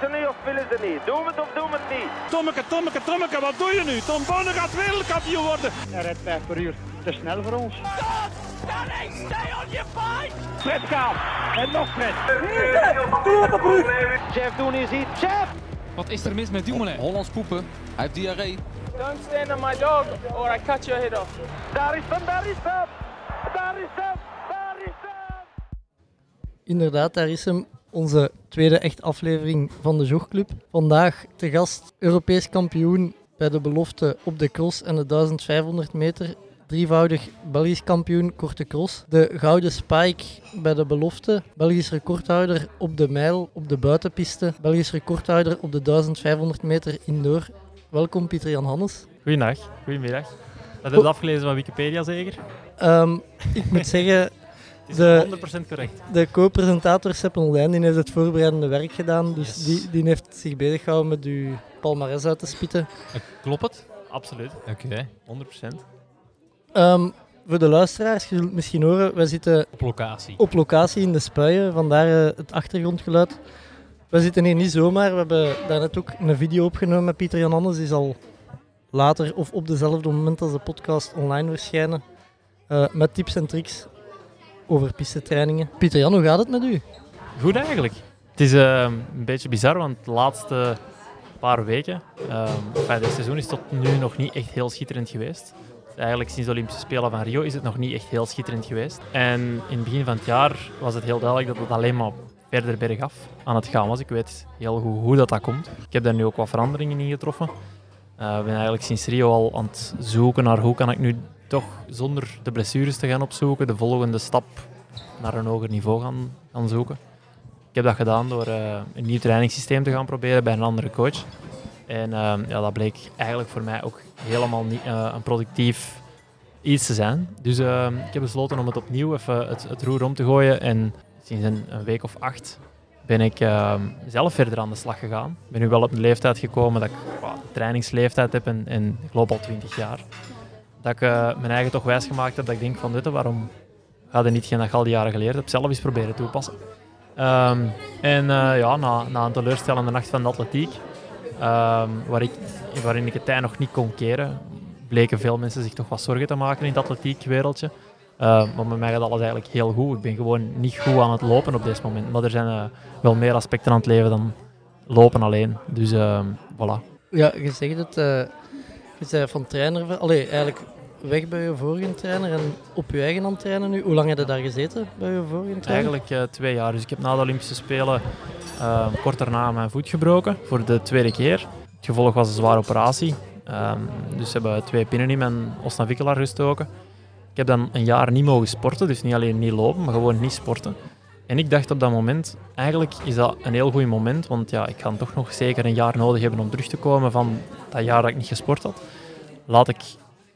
ze niet of willen ze niet? Doe het of doe het niet? Tommeke, Tommeke, Tommeke, wat doe je nu? Tom Bonne gaat wereldkampioen worden. Hij rijdt 5 per uur. Te snel voor ons. Fred gaat. En nog Fred. Chef, doen is iets. Chef! Wat is er mis met Dumoulin? Hollands poepen. Hij heeft diarree. Don't stand on my dog or I cut your head off. Daar is hem, daar is hem! Daar is hem, daar is hem! Inderdaad, daar is hem. Onze tweede echt aflevering van de Jogclub. Vandaag te gast Europees kampioen bij de belofte op de cross en de 1500 meter. Drievoudig Belgisch kampioen korte cross. De gouden spike bij de belofte. Belgisch recordhouder op de mijl op de buitenpiste. Belgisch recordhouder op de 1500 meter indoor. Welkom Pieter Jan Hannes. Goedendag, goedemiddag. Dat heb je afgelezen van Wikipedia zeker? Ehm, ik moet zeggen, is De- 100% correct. De co-presentator Seppen Lijn die heeft het voorbereidende werk gedaan. Dus die, die heeft zich bezig gehouden met uw palmarès uit te spitten. Klopt het? Absoluut, Oké. 100%. Ehm, voor de luisteraars, je zult het misschien horen, wij zitten Op locatie. op locatie in de Spuien, vandaar eh, het achtergrondgeluid. We zitten hier niet zomaar, we hebben daarnet ook een video opgenomen met Pieter Jan Anders. Die zal later of op dezelfde moment als de podcast online verschijnen. eh, met tips en tricks over pistetrainingen. Pieter Jan, hoe gaat het met u? Goed eigenlijk. Het is eh, een beetje bizar, want de laatste paar weken, uh, dit seizoen is tot nu nog niet echt heel schitterend geweest. Eigenlijk sinds de Olympische Spelen van Rio is het nog niet echt heel schitterend geweest. En in het begin van het jaar was het heel duidelijk dat het alleen maar verder bergaf aan het gaan was. Ik weet heel goed hoe dat, dat komt. Ik heb daar nu ook wat veranderingen in getroffen. Eh, Ik ben eigenlijk sinds Rio al aan het zoeken naar hoe kan ik nu toch zonder de blessures te gaan opzoeken, de volgende stap naar een hoger niveau gaan, gaan zoeken. Ik heb dat gedaan door eh, een nieuw trainingssysteem te gaan proberen bij een andere coach. En eh, ja, dat bleek eigenlijk voor mij ook helemaal niet eh, een productief iets te zijn. Dus ik heb besloten om het opnieuw even het, het roer om te gooien. En sinds een, week of acht ben ik zelf verder aan de slag gegaan. Ik ben nu wel op een leeftijd gekomen dat ik trainingsleeftijd heb en, en ik loop al 20 jaar. Dat ik eh, mijn eigen toch wijsgemaakt heb dat ik denk van dit, waarom ga je niet geen dat je al die jaren geleerd hebt zelf eens proberen toepassen. Ehm, en eh, ja, na, na een teleurstellende nacht van de atletiek, ehm, waar ik, waarin ik het tij nog niet kon keren, bleken veel mensen zich toch wat zorgen te maken in het atletiekwereldje. Uh, maar met mij gaat alles eigenlijk heel goed. Ik ben gewoon niet goed aan het lopen op dit moment. Maar er zijn eh, wel meer aspecten aan het leven dan lopen alleen. Dus voilà. Ja, je zegt het. Je bent van trainer, allee, eigenlijk weg bij je vorige trainer en op je eigen aan trainen nu. Hoe lang heb je daar gezeten bij je vorige trainer? Eigenlijk eh, twee jaar. Dus ik heb na de Olympische Spelen eh, kort daarna mijn voet gebroken voor de tweede keer. Het gevolg was een zware operatie. Ehm, dus ze hebben twee pinnen in mijn os navicular gestoken. Ik heb dan een jaar niet mogen sporten, dus niet alleen niet lopen, maar gewoon niet sporten. En ik dacht op dat moment, eigenlijk is dat een heel goed moment, want ja, ik ga toch nog zeker een jaar nodig hebben om terug te komen van dat jaar dat ik niet gesport had. Laat ik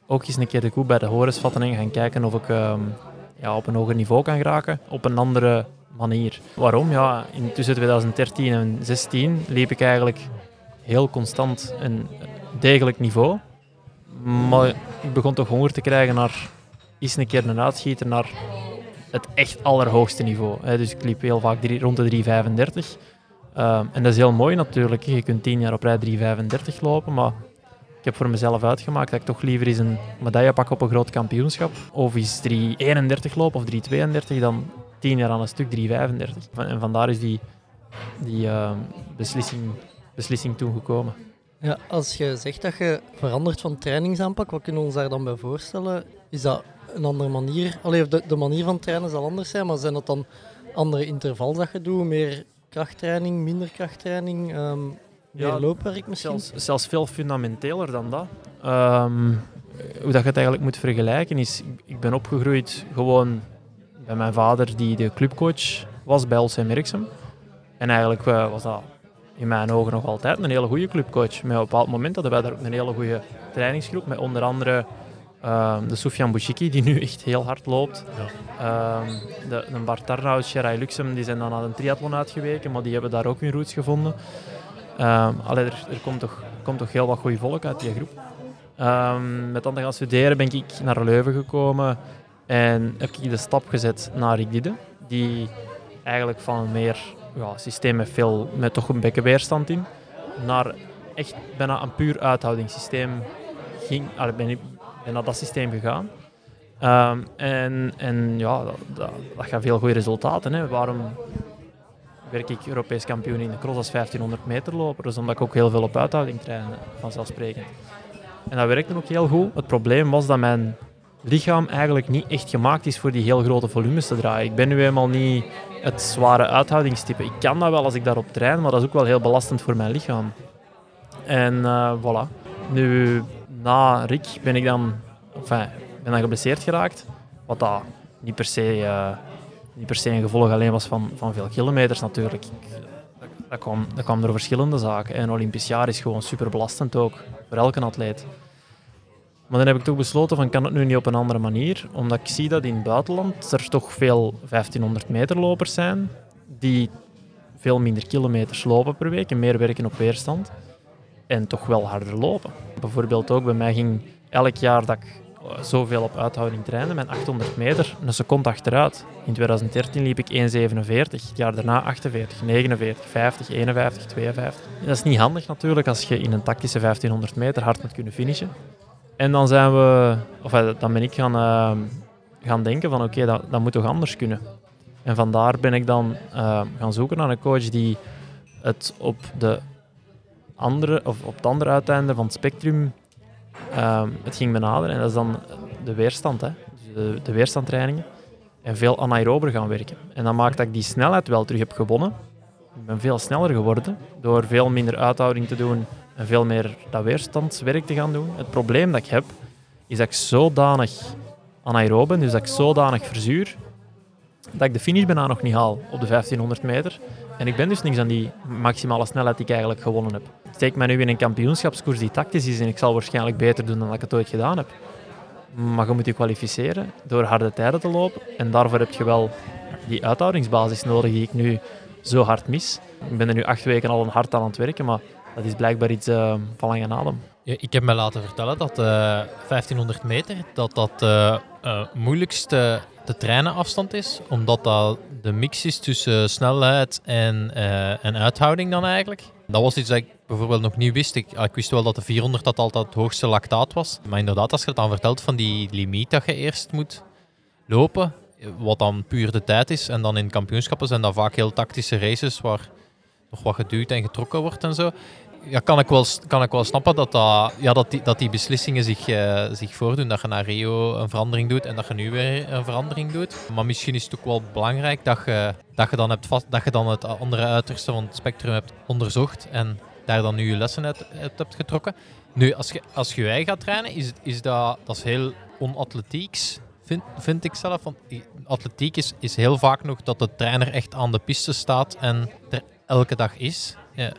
ook eens een keer de koe bij de horens vatten en gaan kijken of ik ehm, ja, op een hoger niveau kan geraken, op een andere manier. Waarom? Ja, in, tussen 2013 en 2016 liep ik eigenlijk heel constant een degelijk niveau. Maar ik begon toch honger te krijgen naar eens een keer een uitschieter naar het echt allerhoogste niveau. hè. Dus ik liep heel vaak rond de 3,35. Ehm, en dat is heel mooi natuurlijk. Je kunt 10 jaar op rij 3,35 lopen, maar ik heb voor mezelf uitgemaakt dat ik toch liever eens een medaille pak op een groot kampioenschap. Of eens 3,31 lopen of 3,32 dan 10 jaar aan een stuk 3,35. Van- En vandaar is die, die ehm, beslissing, beslissing toen gekomen. Ja, als je zegt dat je verandert van trainingsaanpak, wat kunnen we ons daar dan bij voorstellen? Is dat een andere manier? Allee, of de, de manier van trainen zal anders zijn, maar zijn dat dan andere intervals dat je doet? Meer krachttraining, minder krachttraining, ehm, meer Ja, loopwerk misschien? Zelfs, zelfs veel fundamenteler dan dat. Ehm, hoe dat je het eigenlijk moet vergelijken is, ik ben opgegroeid gewoon bij mijn vader die de clubcoach was bij LC Merksem. En eigenlijk eh, was dat in mijn ogen nog altijd een hele goede clubcoach. Maar op een bepaald moment hadden wij daar ook een hele goede trainingsgroep met onder andere ehm, de Soufiane Bouchiki, die nu echt heel hard loopt. Ehm, de, de Bart Sherai Luxem, die zijn dan aan een triathlon uitgeweken, maar die hebben daar ook hun roots gevonden. Ehm allee, er, er komt, toch, komt toch heel wat goede volk uit die groep. Met dan te gaan studeren ben ik naar Leuven gekomen en heb ik de stap gezet naar Rick Didde, die eigenlijk van een meer ja, systeem met, veel, met toch een beetje weerstand in, naar echt bijna een puur uithoudingssysteem ging, allee, ben ik ben naar dat systeem gegaan. Ehm, en, en ja, dat, dat, dat gaat veel goede resultaten. Hè. Waarom werk ik Europees kampioen in de cross als 1500 meter loper? Dus omdat ik ook heel veel op uithouding train, vanzelfsprekend. En dat werkte ook heel goed. Het probleem was dat mijn lichaam eigenlijk niet echt gemaakt is voor die heel grote volumes te draaien. Ik ben nu eenmaal niet het zware uithoudingstype. Ik kan dat wel als ik daarop train, maar dat is ook wel heel belastend voor mijn lichaam. En uh, voilà. Nu, na Rick ben ik dan, ben dan geblesseerd geraakt. Wat dat niet per se, uh, niet per se een gevolg alleen was van, van veel kilometers natuurlijk. Dat, dat, kwam, dat kwam door verschillende zaken. En Olympisch jaar is gewoon super belastend ook, voor elke atleet. Maar dan heb ik toch besloten van kan het nu niet op een andere manier, omdat ik zie dat in het buitenland er toch veel 1500 meter lopers zijn die veel minder kilometers lopen per week en meer werken op weerstand en toch wel harder lopen. Bijvoorbeeld ook bij mij ging elk jaar dat ik zoveel op uithouding trainde, mijn 800 meter, een seconde achteruit. In 2013 liep ik 1,47, het jaar daarna 48, 49, 50, 51, 52. dat is niet handig natuurlijk als je in een tactische 1500 meter hard moet kunnen finishen. En dan zijn we, of dan ben ik gaan, uh, gaan denken van oké, dat, dat moet toch anders kunnen. En vandaar ben ik dan gaan zoeken naar een coach die het op, de andere, of op het andere uiteinde van het spectrum uh, het ging benaderen. En dat is dan de weerstand, hè. Dus de, de weerstandtrainingen. En veel anaerober gaan werken. En dat maakt dat ik die snelheid wel terug heb gewonnen. Ik ben veel sneller geworden door veel minder uithouding te doen en veel meer dat weerstandswerk te gaan doen. Het probleem dat ik heb, is dat ik zodanig anaerob ben, dus dat ik zodanig verzuur, dat ik de finish bijna nog niet haal op de 1500 meter. En ik ben dus niks aan die maximale snelheid die ik eigenlijk gewonnen heb. Steek mij nu in een kampioenschapskoers die tactisch is en ik zal waarschijnlijk beter doen dan dat ik het ooit gedaan heb. Maar je moet je kwalificeren door harde tijden te lopen. En daarvoor heb je wel die uithoudingsbasis nodig die ik nu zo hard mis. Ik ben er nu acht weken al hard aan het werken, maar dat is blijkbaar iets uh, van lange adem. Ik heb me laten vertellen dat uh, 1500 meter dat dat uh, moeilijkste te trainen afstand is, omdat dat de mix is tussen snelheid en, uh, en uithouding dan eigenlijk. Dat was iets dat ik bijvoorbeeld nog niet wist. Ik, ik wist wel dat de 400 dat altijd het hoogste lactaat was. Maar inderdaad, als je het dan vertelt van die limiet dat je eerst moet lopen, wat dan puur de tijd is, en dan in kampioenschappen zijn dat vaak heel tactische races waar nog wat geduwd en getrokken wordt en zo ja, kan, ik wel, kan ik wel snappen dat, dat, ja, dat, die, dat die beslissingen zich, uh, zich voordoen. Dat je naar Rio een verandering doet en dat je nu weer een verandering doet. Maar misschien is het ook wel belangrijk dat je, dat je, dan, hebt vast, dat je dan het andere uiterste van het spectrum hebt onderzocht en daar dan nu je lessen uit, hebt getrokken. Nu, als je, als je gaat trainen, is, is dat, dat is heel onatletieks. Vind, vind ik zelf. Want atletiek is, is heel vaak nog dat de trainer echt aan de piste staat en er elke dag is. Ja,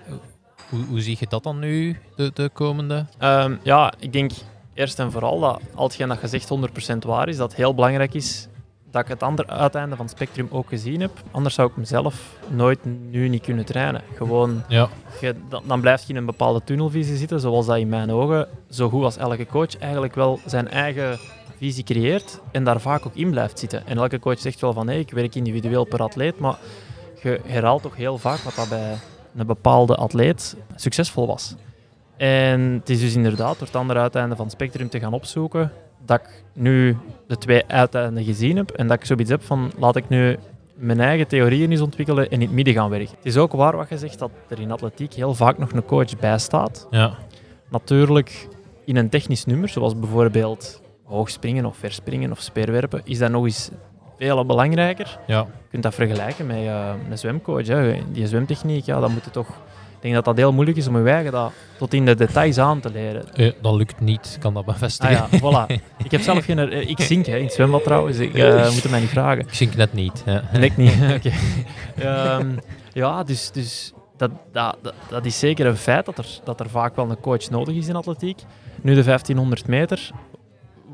hoe, hoe zie je dat dan nu, de, de komende? Um, ja, ik denk eerst en vooral dat als je dat gezegd 100% waar is, dat het heel belangrijk is dat ik het andere uiteinde van het spectrum ook gezien heb. Anders zou ik mezelf nooit nu niet kunnen trainen. Gewoon, ja. je, dan, dan blijf je in een bepaalde tunnelvisie zitten, zoals dat in mijn ogen, zo goed als elke coach eigenlijk wel zijn eigen visie creëert en daar vaak ook in blijft zitten. En elke coach zegt wel van, hey, ik werk individueel per atleet, maar je herhaalt toch heel vaak wat dat bij een bepaalde atleet succesvol was. En het is dus inderdaad door het andere uiteinde van het spectrum te gaan opzoeken dat ik nu de twee uiteinden gezien heb en dat ik zoiets heb van laat ik nu mijn eigen theorieën eens ontwikkelen en in het midden gaan werken. Het is ook waar wat je zegt dat er in atletiek heel vaak nog een coach bij staat. Ja. Natuurlijk in een technisch nummer, zoals bijvoorbeeld hoogspringen of verspringen of speerwerpen, is dat nog eens veel belangrijker. Ja. Je kunt dat vergelijken met uh, een zwemcoach. Hè. Die zwemtechniek, ja, dat moet je toch... Ik denk dat dat heel moeilijk is om je eigen dat tot in de details aan te leren. Eh, dat lukt niet, ik kan dat bevestigen. Ah, ja, voilà. ik heb zelf geen... Uh, ik zink hè, in het zwembad trouwens, ik uh, moet het mij niet vragen. Ik zink net niet. Ja. Net niet, oké. Okay. Um, ja, dus... dus dat, dat, dat, dat, is zeker een feit dat er, dat er vaak wel een coach nodig is in atletiek. Nu de 1500 meter,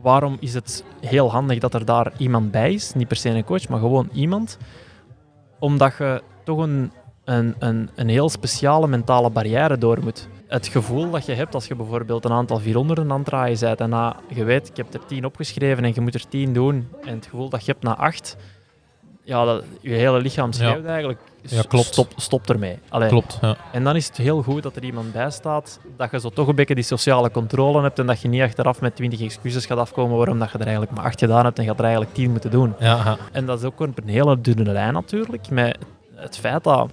waarom is het heel handig dat er daar iemand bij is? Niet per se een coach, maar gewoon iemand. Omdat je toch een, een, een, een heel speciale mentale barrière door moet. Het gevoel dat je hebt als je bijvoorbeeld een aantal 400 aan het draaien bent en na, je weet, ik heb er 10 opgeschreven en je moet er 10 doen, en het gevoel dat je hebt na 8, ja, dat, je hele lichaam schreeuwt eigenlijk. Ja, klopt. Stop, stop ermee. Allee, Klopt, ja. En dan is het heel goed dat er iemand bij staat, dat je zo toch een beetje die sociale controle hebt en dat je niet achteraf met 20 excuses gaat afkomen waarom dat je er eigenlijk maar acht gedaan hebt en je gaat er eigenlijk tien moeten doen. Ja, ja. En dat is ook een hele dunne lijn natuurlijk, met het feit dat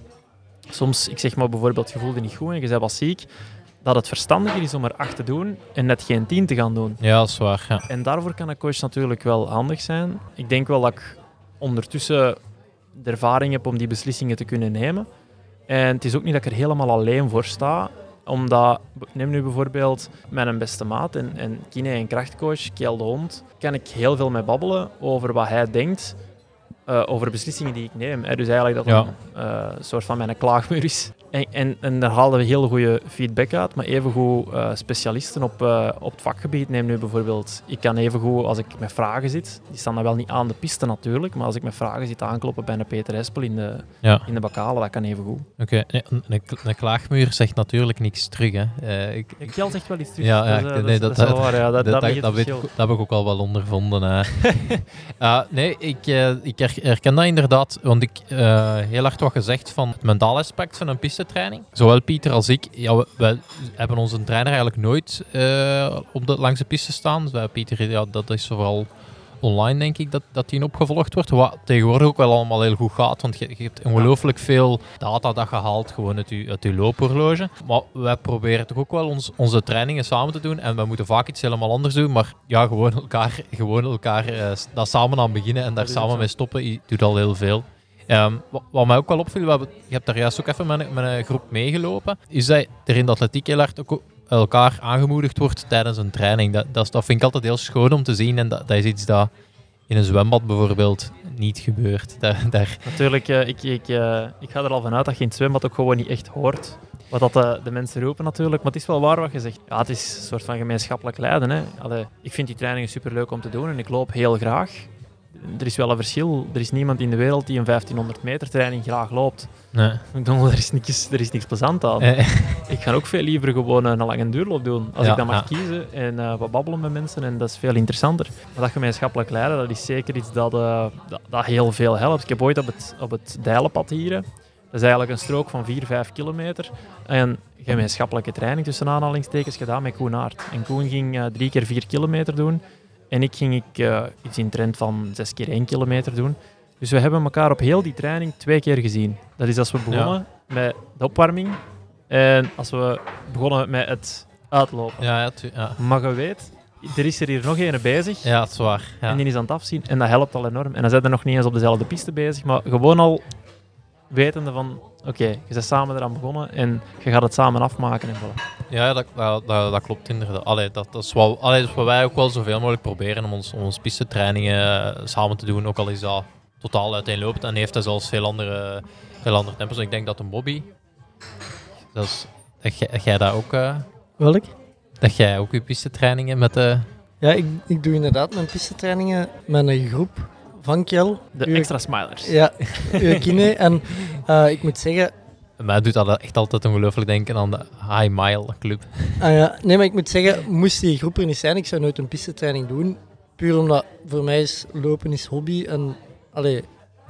soms, ik zeg maar bijvoorbeeld, je voelt je niet goed en je bent wat ziek, dat het verstandiger is om er acht te doen en net geen tien te gaan doen. ja, dat is waar. Ja. En daarvoor kan een coach natuurlijk wel handig zijn. Ik denk wel dat ik ondertussen de ervaring heb om die beslissingen te kunnen nemen. En het is ook niet dat ik er helemaal alleen voor sta. Omdat, neem nu bijvoorbeeld mijn beste maat en, en kine- en krachtcoach, Kjell de Hond, kan ik heel veel mee babbelen over wat hij denkt eh, over beslissingen die ik neem. Hè. Dus eigenlijk dat Ja. een eh, soort van mijn klaagmuur is. En, en, en daar halen we heel goede feedback uit, maar evengoed eh specialisten op, eh, op het vakgebied. Neem nu bijvoorbeeld, ik kan evengoed als ik met vragen zit, die staan dan wel niet aan de piste natuurlijk, maar als ik met vragen zit aankloppen bij een Peter Espel in de, Ja. in de bakalen, dat kan evengoed. Oké, een, een, klaagmuur zegt natuurlijk niks terug. Hè. Eh, ik, ik- zegt wel iets terug. Ja, ja, dat, nee, dat, dat- dat. Ja, dat, dat, weet heb ik ook al wel ondervonden. hè. Ah, nee, ik, ik her- herken dat inderdaad, want ik heel hard wat gezegd van het mentaal aspect van een pistetraining. Zowel Pieter als ik, ja, we, hebben onze trainer eigenlijk nooit eh, op de, langs de piste staan. Bij Pieter, ja, dat is vooral online denk ik dat, dat die opgevolgd wordt. Wat tegenwoordig ook wel allemaal heel goed gaat, want je, je hebt ongelooflijk veel data dat je haalt gewoon uit je, uit je loophorloge. Maar wij proberen toch ook wel ons, onze trainingen samen te doen en we moeten vaak iets helemaal anders doen, maar ja, gewoon elkaar, gewoon elkaar eh, s- daar samen aan beginnen en daar samen mee stoppen, doet al heel veel. Ehm, wat, mij ook wel opviel, we je hebt daar juist ook even met, met een groep meegelopen, is dat er in de atletiek heel ook elkaar aangemoedigd wordt tijdens een training. Dat, dat, vind ik altijd heel schoon om te zien en dat, dat is iets dat in een zwembad bijvoorbeeld niet gebeurt. Daar, Natuurlijk, eh, ik, ik, eh, ik ga er al vanuit dat je het zwembad ook gewoon niet echt hoort wat dat de, de mensen roepen natuurlijk. Maar het is wel waar wat je zegt. Ja, het is een soort van gemeenschappelijk lijden. Ik vind die trainingen superleuk om te doen en ik loop heel graag. Er is wel een verschil. Er is niemand in de wereld die een 1500 meter training graag loopt. nee. Ik bedoel, er is niks, er is niks plezant aan. Eh, Ik ga ook veel liever gewoon een lange duurloop doen. Als Ja, ik dat mag ja. kiezen en eh, wat babbelen met mensen. En dat is veel interessanter. Maar dat gemeenschappelijk leiden, dat is zeker iets dat, eh, dat, dat heel veel helpt. Ik heb ooit op het, op het Dijlenpad hier, dat is eigenlijk een strook van 4, 5 kilometer. En gemeenschappelijke training tussen aanhalingstekens gedaan met Koen Aert. En Koen ging eh, drie keer 4 kilometer doen. En ik ging ik, eh, iets in trend van 6 keer 1 kilometer doen. Dus we hebben elkaar op heel die training twee keer gezien. Dat is als we begonnen met de opwarming en als we begonnen met het uitlopen. ja, ja, ja. Maar je weet, er is er hier nog een bezig ja, dat is waar. Ja. en die is aan het afzien. En dat helpt al enorm. En dan zijn er nog niet eens op dezelfde piste bezig, maar gewoon al wetende van, oké, je bent samen eraan begonnen en je gaat het samen afmaken en voilà. Ja, dat, dat, dat, dat klopt inderdaad. Allee, dat, dat, is wat, allee, dat is wat wij ook wel zoveel mogelijk proberen om ons, om ons pistetrainingen eh, samen te doen. Ook al is dat totaal uiteenlopend en heeft hij zelfs veel andere, veel andere tempos. En ik denk dat een Bobby, dat, is, dat, jij, dat dat ook, eh, Welk? dat jij ook je pistetrainingen met de... Ja, ik, ik doe inderdaad mijn pistetrainingen met een groep van Kjell. De Uw- extra smilers. Ja, uw kine. En eh, ik moet zeggen, Mij doet dat echt altijd ongelooflijk denken aan de High Mile Club. Ah ja, nee, maar ik moet zeggen, moest die groep er niet zijn, ik zou nooit een pistetraining doen. Puur omdat voor mij is lopen is hobby. En allee,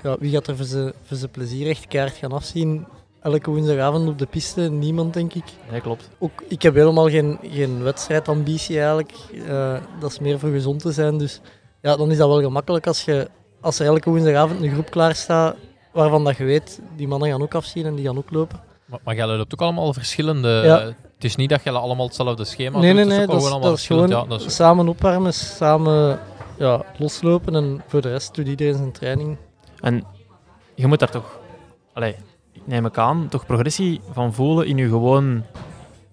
ja, wie gaat er voor zijn voor zijn plezier echt kaart gaan afzien? Elke woensdagavond op de piste, niemand denk ik. Nee, klopt. Ook, ik heb helemaal geen, geen wedstrijdambitie eigenlijk. Eh, dat is meer voor gezond te zijn. Dus ja, dan is dat wel gemakkelijk als, je, als er elke woensdagavond een groep klaar staat waarvan dat je weet, die mannen gaan ook afzien en die gaan ook lopen. Maar, maar jij loopt ook allemaal verschillende... Ja. Het is niet dat je allemaal hetzelfde schema Nee, doet. nee, het nee, is dat gewoon dat allemaal is gewoon verschillend. Ja, dat is- samen opwarmen, samen ja, loslopen en voor de rest doet iedereen zijn training. En je moet daar toch, allee, ik neem ik aan, toch progressie van voelen in je gewoon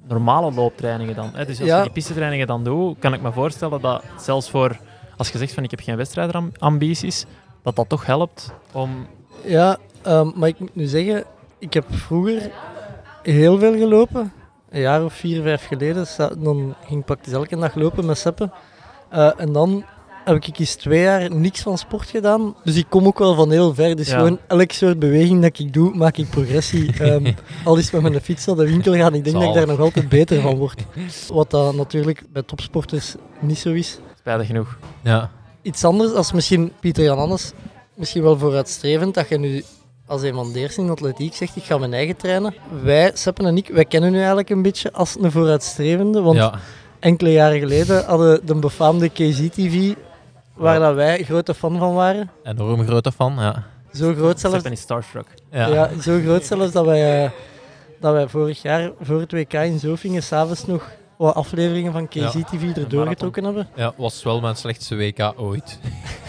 normale looptrainingen dan. Hè? Dus als Ja. je die pistetrainingen dan doet, kan ik me voorstellen dat zelfs voor, als je zegt van ik heb geen wedstrijdambities, dat dat toch helpt om... Ja, ehm, maar ik moet nu zeggen, ik heb vroeger heel veel gelopen. Een jaar of vier, vijf geleden. Dan ging ik praktisch elke dag lopen met Seppe. Eh, en dan heb ik eens twee jaar niks van sport gedaan. Dus ik kom ook wel van heel ver. Dus Ja. gewoon elk soort beweging dat ik doe, maak ik progressie. Ehm, al is het met mijn fiets naar de winkel gaan. Ik denk dat ik daar nog altijd beter van word. Wat dat natuurlijk bij topsporters niet zo is. Spijtig genoeg. Ja. Iets anders als misschien Pieter Jan Anders misschien wel vooruitstrevend dat je nu als een van de eerste in atletiek zegt, ik ga mijn eigen trainen. Wij, Seppen en ik, wij kennen u eigenlijk een beetje als een vooruitstrevende, want Ja, enkele jaren geleden hadden de befaamde KZ-TV, waar Ja. dat wij grote fan van waren. enorm grote fan. Ja. Zo groot zelfs, Seppen is starstruck. Ja. ja. zo groot zelfs dat wij, eh, dat wij vorig jaar voor het WK in Zofingen s'avonds nog wat afleveringen van KZ-TV erdoor getrokken hebben. Ja, was wel mijn slechtste WK ooit.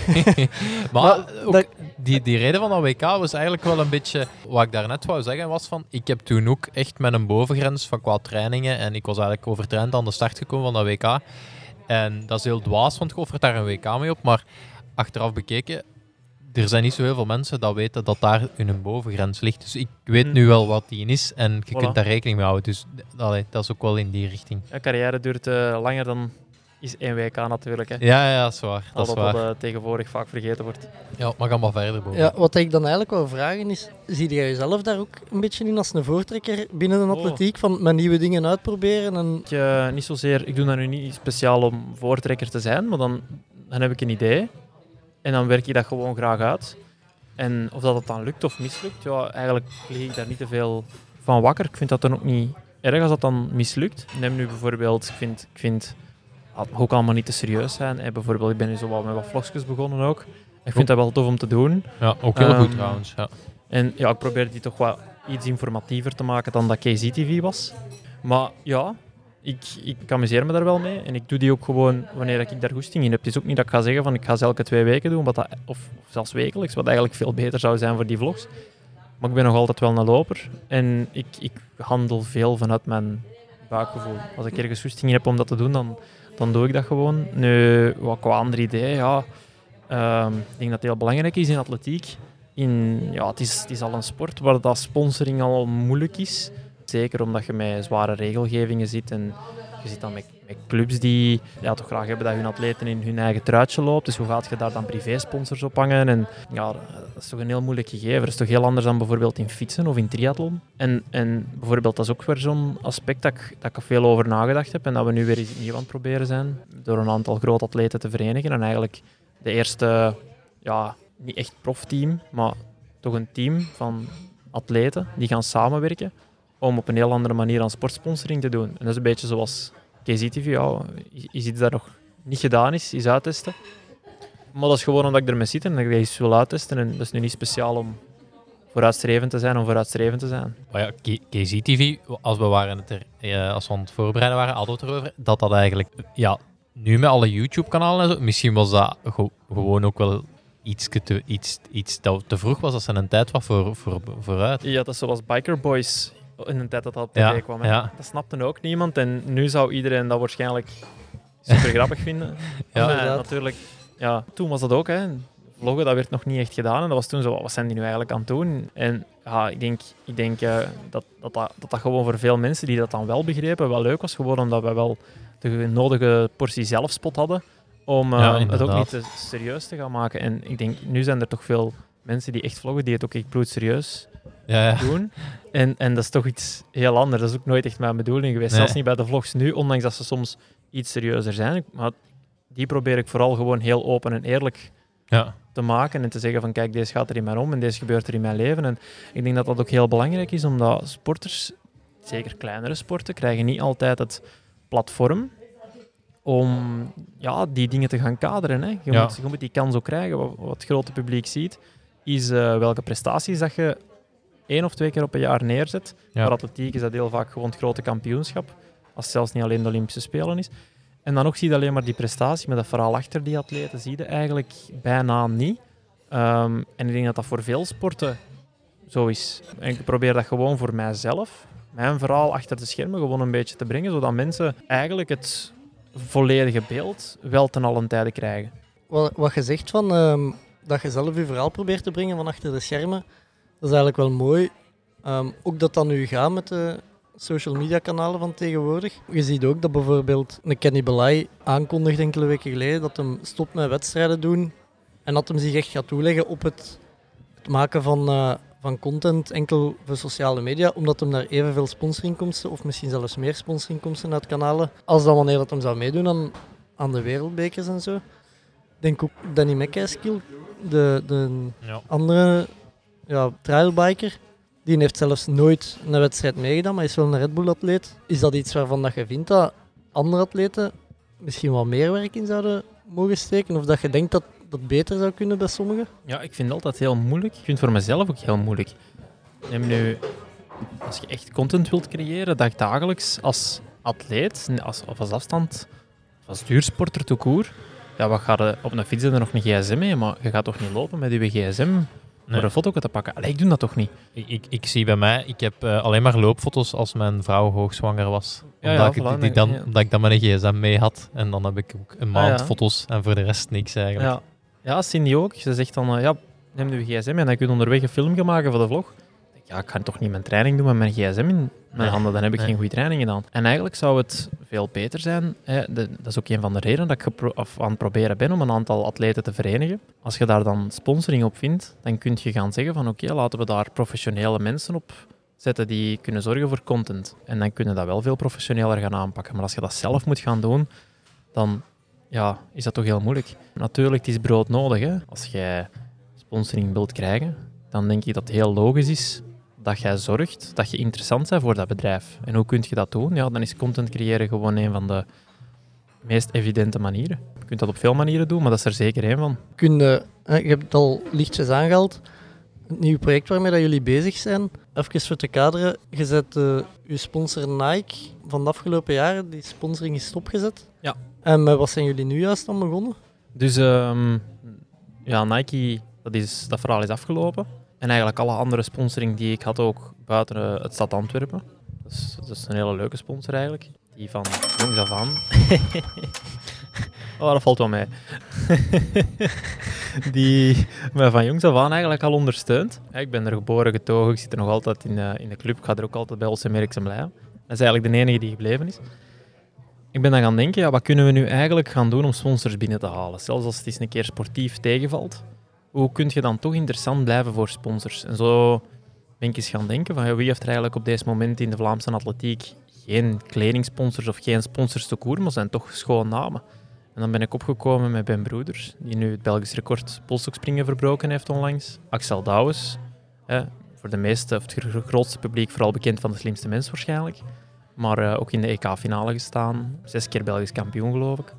maar Maar ook dat- die, die reden van dat WK was eigenlijk wel een beetje... Wat ik daarnet wou zeggen was van... Ik heb toen ook echt met een bovengrens van qua trainingen... En ik was eigenlijk overtraind aan de start gekomen van dat WK. En dat is heel dwaas, want ik offer daar een WK mee op. Maar achteraf bekeken... Er zijn niet zo heel veel mensen dat weten dat daar hun bovengrens ligt. Dus ik weet Hm. nu wel wat die is en je Voilà. kunt daar rekening mee houden. Dus allee, dat is ook wel in die richting. Een carrière duurt eh, langer dan is één WK natuurlijk. Hè. Ja, ja, dat is waar. Dat is waar. dat eh, tegenwoordig vaak vergeten wordt. Ja, maar ga maar verder, Bo. Ja, wat ik dan eigenlijk wil vragen is, zie jij jezelf daar ook een beetje in als een voortrekker binnen de Oh. atletiek, van met nieuwe dingen uitproberen? En... Ik, eh, niet zozeer, ik doe dat nu niet speciaal om voortrekker te zijn, maar dan, dan heb ik een idee en dan werk ik dat gewoon graag uit. En of dat het dan lukt of mislukt, ja, eigenlijk lig ik daar niet te veel van wakker. Ik vind dat dan ook niet erg als dat dan mislukt. Neem nu bijvoorbeeld, ik vind, ik vind het mag ook allemaal niet te serieus zijn. Eh, bijvoorbeeld, ik ben nu zo met wat vlogjes begonnen ook. Ik vind dat wel tof om te doen. Ja, ook heel goed Ehm, trouwens. Ja. En ja, ik probeer die toch wat iets informatiever te maken dan dat KZ-TV was. Maar ja, ik, ik amuseer me daar wel mee. En ik doe die ook gewoon wanneer ik daar goesting in heb. Het is ook niet dat ik ga zeggen van ik ga ze elke twee weken doen, wat dat, of, zelfs wekelijks, wat eigenlijk veel beter zou zijn voor die vlogs. Maar ik ben nog altijd wel een loper. En ik, ik handel veel vanuit mijn buikgevoel. Als ik ergens goesting in heb om dat te doen, dan, dan doe ik dat gewoon. Nu, wat qua andere ideeën, ja... ehm, ik denk dat het heel belangrijk is in atletiek in, ja, het, is, het is al een sport waar dat sponsoring al moeilijk is. Zeker omdat je met zware regelgevingen zit en je zit dan met, met clubs die ja, toch graag hebben dat hun atleten in hun eigen truitje loopt. Dus hoe gaat je daar dan privé-sponsors op hangen? En ja, dat is toch een heel moeilijk gegeven. Dat is toch heel anders dan bijvoorbeeld in fietsen of in triathlon. En, en bijvoorbeeld, dat is ook weer zo'n aspect dat ik, dat ik veel over nagedacht heb en dat we nu weer iets nieuw aan proberen zijn. Door een aantal grote atleten te verenigen en eigenlijk de eerste ja, niet echt profteam, maar toch een team van atleten die gaan samenwerken om op een heel andere manier aan sportsponsoring te doen. En dat is een beetje zoals KZTV, ja, is iets dat nog niet gedaan is, is uittesten. Maar dat is gewoon omdat ik ermee zit en dat ik dat eens wil uittesten. En dat is nu niet speciaal om vooruitstrevend te zijn om vooruitstrevend te zijn. Maar ja, KZTV, als we, waren het er, eh, als we aan het voorbereiden waren, hadden we het erover, dat dat eigenlijk, ja, nu met alle YouTube-kanalen en zo, misschien was dat ge- gewoon ook wel iets, te, iets, iets dat te vroeg was, als er een tijd was voor, voor, vooruit. Ja, dat is zoals Biker Boys in een tijd dat dat op tv Ja, kwam. ja. Dat snapte ook niemand en nu zou iedereen dat waarschijnlijk super grappig vinden. Ja. Inderdaad. natuurlijk. Ja, toen was dat ook. Hè. Vloggen, dat werd nog niet echt gedaan. En dat was toen zo, wat zijn die nu eigenlijk aan het doen? En ja, ik denk, ik denk eh, dat, dat, dat, dat dat gewoon voor veel mensen die dat dan wel begrepen, wel leuk was. Gewoon omdat we wel de nodige portie zelfspot hadden om eh, Ja, het ook niet te serieus te gaan maken. En ik denk, nu zijn er toch veel mensen die echt vloggen, die het ook echt bloedserieus Ja, ja. doen. En, en dat is toch iets heel anders. Dat is ook nooit echt mijn bedoeling geweest. Nee. Zelfs niet bij de vlogs nu, ondanks dat ze soms iets serieuzer zijn. Maar die probeer ik vooral gewoon heel open en eerlijk ja. te maken en te zeggen van kijk, deze gaat er in mijn om en deze gebeurt er in mijn leven. En ik denk dat dat ook heel belangrijk is, omdat sporters, zeker kleinere sporten, krijgen niet altijd het platform om ja, die dingen te gaan kaderen. Hè. Je, Ja. moet, je moet die kans ook krijgen. Wat, wat het grote publiek ziet, is eh, welke prestaties dat je één of twee keer op een jaar neerzet. Ja. Voor atletiek is dat heel vaak gewoon het grote kampioenschap, als het zelfs niet alleen de Olympische Spelen is. En dan ook zie je alleen maar die prestatie, maar dat verhaal achter die atleten zie je eigenlijk bijna niet. Ehm, en ik denk dat dat voor veel sporten zo is. En ik probeer dat gewoon voor mijzelf, mijn verhaal achter de schermen, gewoon een beetje te brengen, zodat mensen eigenlijk het volledige beeld wel ten allen tijde krijgen. Wat, wat je zegt van ehm, dat je zelf je verhaal probeert te brengen van achter de schermen, dat is eigenlijk wel mooi. Ehm, ook dat dat nu gaat met de social media kanalen van tegenwoordig. Je ziet ook dat bijvoorbeeld een Kenny Belay aankondigde enkele weken geleden dat hem stopt met wedstrijden doen en dat hem zich echt gaat toeleggen op het, het maken van, eh, van content enkel voor sociale media, omdat hem daar evenveel sponsorinkomsten of misschien zelfs meer sponsorinkomsten uit kanalen als dan wanneer dat hem zou meedoen aan, aan de wereldbekers en zo. Ik denk ook Danny McKayskill de, de Ja. andere ja, trailbiker, die heeft zelfs nooit een wedstrijd meegedaan, maar is wel een Red Bull-atleet. Is dat iets waarvan dat je vindt dat andere atleten misschien wat meer werk in zouden mogen steken? Of dat je denkt dat dat beter zou kunnen bij sommigen? Ja, ik vind het altijd heel moeilijk. Ik vind het voor mezelf ook heel moeilijk. Neem nu, als je echt content wilt creëren, dagdagelijks als atleet, als, of als afstand, als duursporter court, ja, wat ga je op een fiets er nog een gsm mee, maar je gaat toch niet lopen met je gsm Nee. een foto te pakken? Allee, ik doe dat toch niet? Ik, ik, ik zie bij mij, ik heb eh, alleen maar loopfoto's als mijn vrouw hoogzwanger was. Ja, omdat, ja, ik, die, voilà, die dan, ja. omdat ik dan mijn gsm mee had. En dan heb ik ook een maand Ah, ja. foto's en voor de rest niks eigenlijk. Ja, ja Cindy ook. Ze zegt dan, eh, ja, neem je gsm en dan kun je onderweg een film gaan maken voor de vlog. Ja, ik ga toch niet mijn training doen met mijn gsm in mijn handen, dan heb ik geen goede training gedaan. En eigenlijk zou het veel beter zijn, hè, de- dat is ook een van de redenen dat ik of aan het proberen ben om een aantal atleten te verenigen. Als je daar dan sponsoring op vindt, dan kun je gaan zeggen van oké, laten we daar professionele mensen op zetten die kunnen zorgen voor content. En dan kunnen dat wel veel professioneler gaan aanpakken. Maar als je dat zelf moet gaan doen, dan ja, is dat toch heel moeilijk. Natuurlijk, het is brood nodig. Hè? Als jij sponsoring wilt krijgen, dan denk ik dat het heel logisch is dat jij zorgt dat je interessant bent voor dat bedrijf. En hoe kun je dat doen? Ja, dan is content creëren gewoon een van de meest evidente manieren. Je kunt dat op veel manieren doen, maar dat is er zeker één van. Kun je, hè, je hebt het al lichtjes aangehaald, het nieuwe project waarmee dat jullie bezig zijn. Even voor te kaderen, je zet eh, je sponsor Nike van de afgelopen jaren, die sponsoring is stopgezet. Ja. En met wat zijn jullie nu juist aan begonnen? Dus ehm, ja, Nike, dat, is, dat verhaal is afgelopen. En eigenlijk alle andere sponsoring die ik had ook buiten eh, het stad Antwerpen. Dat is, dat is een hele leuke sponsor eigenlijk. Die van jongs af aan. oh, dat valt wel mee. die mij van jongs af aan eigenlijk al ondersteunt. Ik ben er geboren, getogen. Ik zit er nog altijd in, eh, in de club. Ik ga er ook altijd bij Olsen Merks en blij. Dat is eigenlijk de enige die gebleven is. Ik ben dan gaan denken, ja, wat kunnen we nu eigenlijk gaan doen om sponsors binnen te halen? Zelfs als het eens een keer sportief tegenvalt, hoe kun je dan toch interessant blijven voor sponsors? En zo ben ik eens gaan denken van ja, wie heeft er eigenlijk op deze moment in de Vlaamse atletiek geen kledingsponsors of geen sponsors te koer, maar zijn toch schoon namen. En dan ben ik opgekomen met Ben Broeders, die nu het Belgisch record polstokspringen verbroken heeft onlangs. Axel Douwes, voor de meeste, of het gro- grootste publiek vooral bekend van de slimste mens waarschijnlijk. Maar eh, ook in de EK-finale gestaan. Zes keer Belgisch kampioen, geloof ik.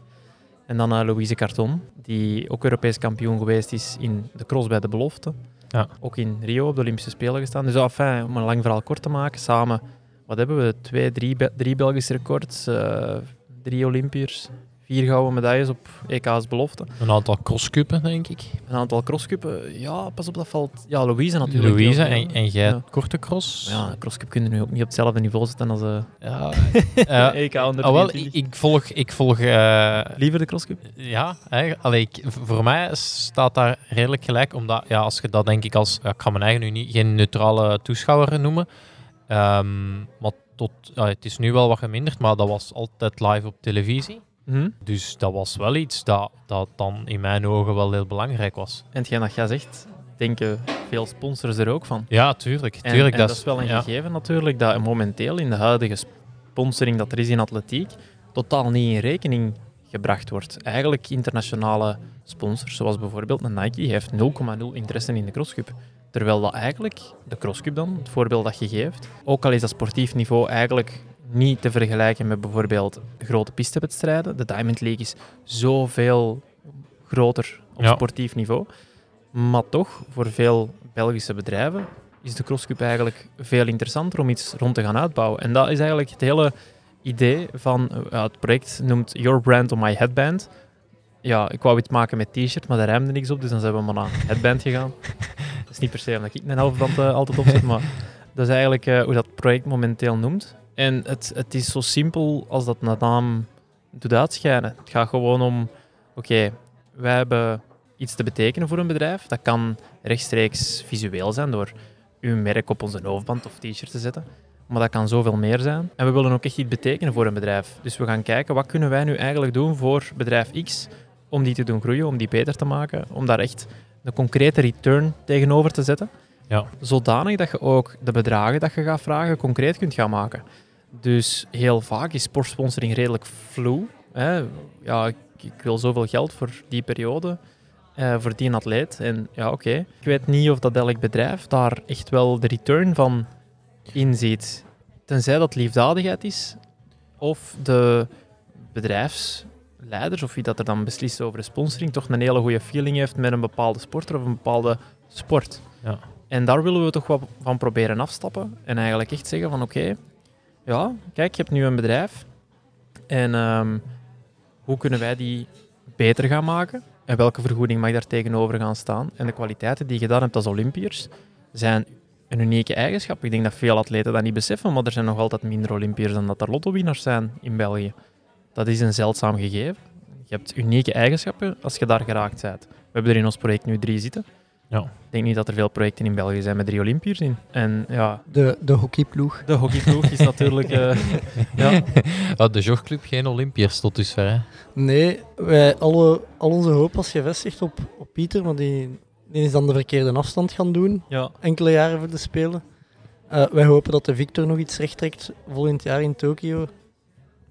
En dan eh, Louise Carton, die ook Europees kampioen geweest is in de cross bij de belofte. Ja. Ook in Rio op de Olympische Spelen gestaan. Dus om een lang verhaal kort te maken, samen, wat hebben we? Twee, drie, drie Belgische records, eh, drie Olympiërs, vier gouden medailles op EK's belofte. Een aantal crosscuppen, denk ik. Een aantal crosscuppen, ja, pas op, dat valt... Ja, Louise natuurlijk. Louise heel veel. en, en jij Ja. korte cross. Ja, crosscup kunnen nu ook niet op hetzelfde niveau zitten als de Ja. Eh, EK onder ah, wel, 23. ik, ik volg... Ik volg eh, Liever de crosscup? Ja, hè, allee, ik, voor mij staat daar redelijk gelijk, omdat ja, als je dat denk ik als, ja, ik ga mijn eigen nu niet, geen neutrale toeschouwer noemen, Ehm, maar tot, het is nu wel wat geminderd, maar dat was altijd live op televisie. Mhm. Dus dat was wel iets dat, dat dan in mijn ogen wel heel belangrijk was. En hetgeen dat jij zegt, denken veel sponsors er ook van. Ja, tuurlijk. En, tuurlijk en dat is wel een ja. gegeven natuurlijk, dat momenteel in de huidige sponsoring dat er is in atletiek, totaal niet in rekening gebracht wordt. Eigenlijk internationale sponsors, zoals bijvoorbeeld een Nike, heeft 0,0 interesse in de crosscup. Terwijl dat eigenlijk, de crosscup dan, het voorbeeld dat je geeft, ook al is dat sportief niveau eigenlijk niet te vergelijken met bijvoorbeeld grote pistewedstrijden. De Diamond League is zoveel groter op Ja. sportief niveau. Maar toch, voor veel Belgische bedrijven is de crosscup eigenlijk veel interessanter om iets rond te gaan uitbouwen. En dat is eigenlijk het hele idee van eh, het project noemt Your Brand on My Headband. Ja, ik wou iets maken met t-shirt, maar daar rijmde niks op, dus dan zijn we maar naar headband gegaan. Dat is niet per se omdat ik mijn halfband eh, altijd opzet, maar dat is eigenlijk eh, hoe dat project momenteel noemt. En het, het is zo simpel als dat naam doet uitschijnen. Het gaat gewoon om, oké, wij hebben iets te betekenen voor een bedrijf. Dat kan rechtstreeks visueel zijn door uw merk op onze hoofdband of t-shirt te zetten. Maar dat kan zoveel meer zijn. En we willen ook echt iets betekenen voor een bedrijf. Dus we gaan kijken, wat kunnen wij nu eigenlijk doen voor bedrijf X om die te doen groeien, om die beter te maken, om daar echt een concrete return tegenover te zetten. Ja. Zodanig dat je ook de bedragen dat je gaat vragen concreet kunt gaan maken. Dus heel vaak is sportsponsoring redelijk. Hè? Ja, ik, ik wil zoveel geld voor die periode. eh, voor die atleet. En ja, oké. Ik weet niet of dat elk bedrijf daar echt wel de return van inziet. Tenzij dat liefdadigheid is, of de bedrijfsleiders, of wie dat er dan beslist over de sponsoring, toch een hele goede feeling heeft met een bepaalde sporter of een bepaalde sport. Ja. En daar willen we toch wat van proberen afstappen. En eigenlijk echt zeggen van oké, ja, kijk, je hebt nu een bedrijf. En ehm, hoe kunnen wij die beter gaan maken? En welke vergoeding mag daar tegenover gaan staan? En de kwaliteiten die je gedaan hebt als Olympiërs zijn een unieke eigenschap. Ik denk dat veel atleten dat niet beseffen, maar er zijn nog altijd minder Olympiërs dan dat er lottowinnaars zijn in België. Dat is een zeldzaam gegeven. Je hebt unieke eigenschappen als je daar geraakt bent. We hebben er in ons project nu drie zitten. Ja. Ik denk niet dat er veel projecten in België zijn met drie Olympiërs in. En ja, De, de hockeyploeg. de hockeyploeg is natuurlijk... eh, ja, de jogclub geen Olympiërs tot dusver. Hè. Nee, wij, alle, al onze hoop was gevestigd op, op Pieter, maar die, die is dan de verkeerde afstand gaan doen, ja, enkele jaren voor de Spelen. Eh, wij hopen dat de Victor nog iets recht trekt volgend jaar in Tokio.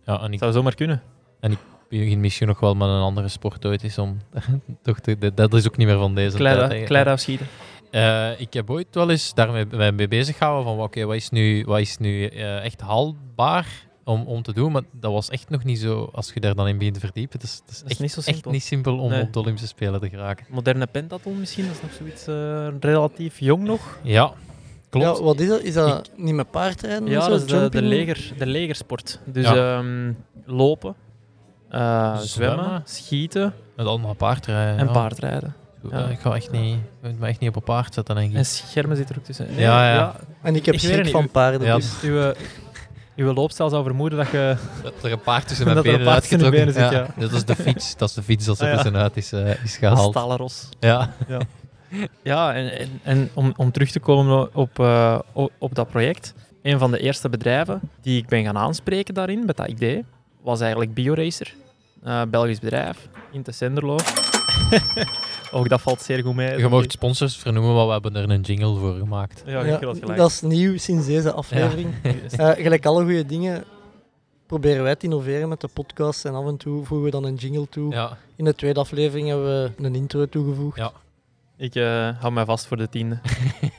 Ja, en ik zou zomaar kunnen. begin misschien nog wel met een andere sport ooit is om... toch te- dat- is ook niet meer van deze tijd. hè. Kleid, kleid afschieten. Eh, ik heb ooit wel eens daarmee mee, bezig gehouden van oké, wat is nu, wat is nu eh, echt haalbaar om, om te doen, maar dat was echt nog niet zo, als je daar dan in begint te verdiepen, het is, het is Dat is echt, niet zo echt simpel. niet simpel om Nee. op de Olympische Spelen te geraken. Moderne pentathlon misschien, dat is nog zoiets eh, relatief jong nog. Ja, klopt. Ja, wat is dat? Is dat niet met paardrijden? en Ja, zo? dat is de, de, leger, de legersport. Dus Ja. ehm, lopen, zwemmen, Zwemmen. schieten Met allemaal paardrijden. en ja. paardrijden. Ja, ja. Ik ga echt niet, ik moet me echt niet op een paard zetten, denk ik. En schermen zit er ook tussen. Ja, ja. En ik heb Ik schrik van paarden. Ja. dus. Uw, uw loopstijl zou vermoeden dat je... Dat er een paard tussen Dat mijn er benen uitgetrokken benen zit, Dat is de fiets, dat is de fiets dat ze Ah, ja. tussenuit is, eh, is Een gehaald. stalen ros. Ja. Ja, en, en, en om, om terug te komen op, eh, op dat project. Een van de eerste bedrijven die ik ben gaan aanspreken daarin, met dat idee, was eigenlijk BioRacer. Eh Belgisch bedrijf, in te Senderlo. Ook dat valt zeer goed mee. Je mocht sponsors vernoemen, maar we hebben er een jingle voor gemaakt. Ja, dat is nieuw sinds deze aflevering. Eh, gelijk alle goede dingen proberen wij te innoveren met de podcast en af en toe voegen we dan een jingle toe. Ja, In de tweede aflevering hebben we een intro toegevoegd. Ja. Ik eh, hou mij vast voor de tiende.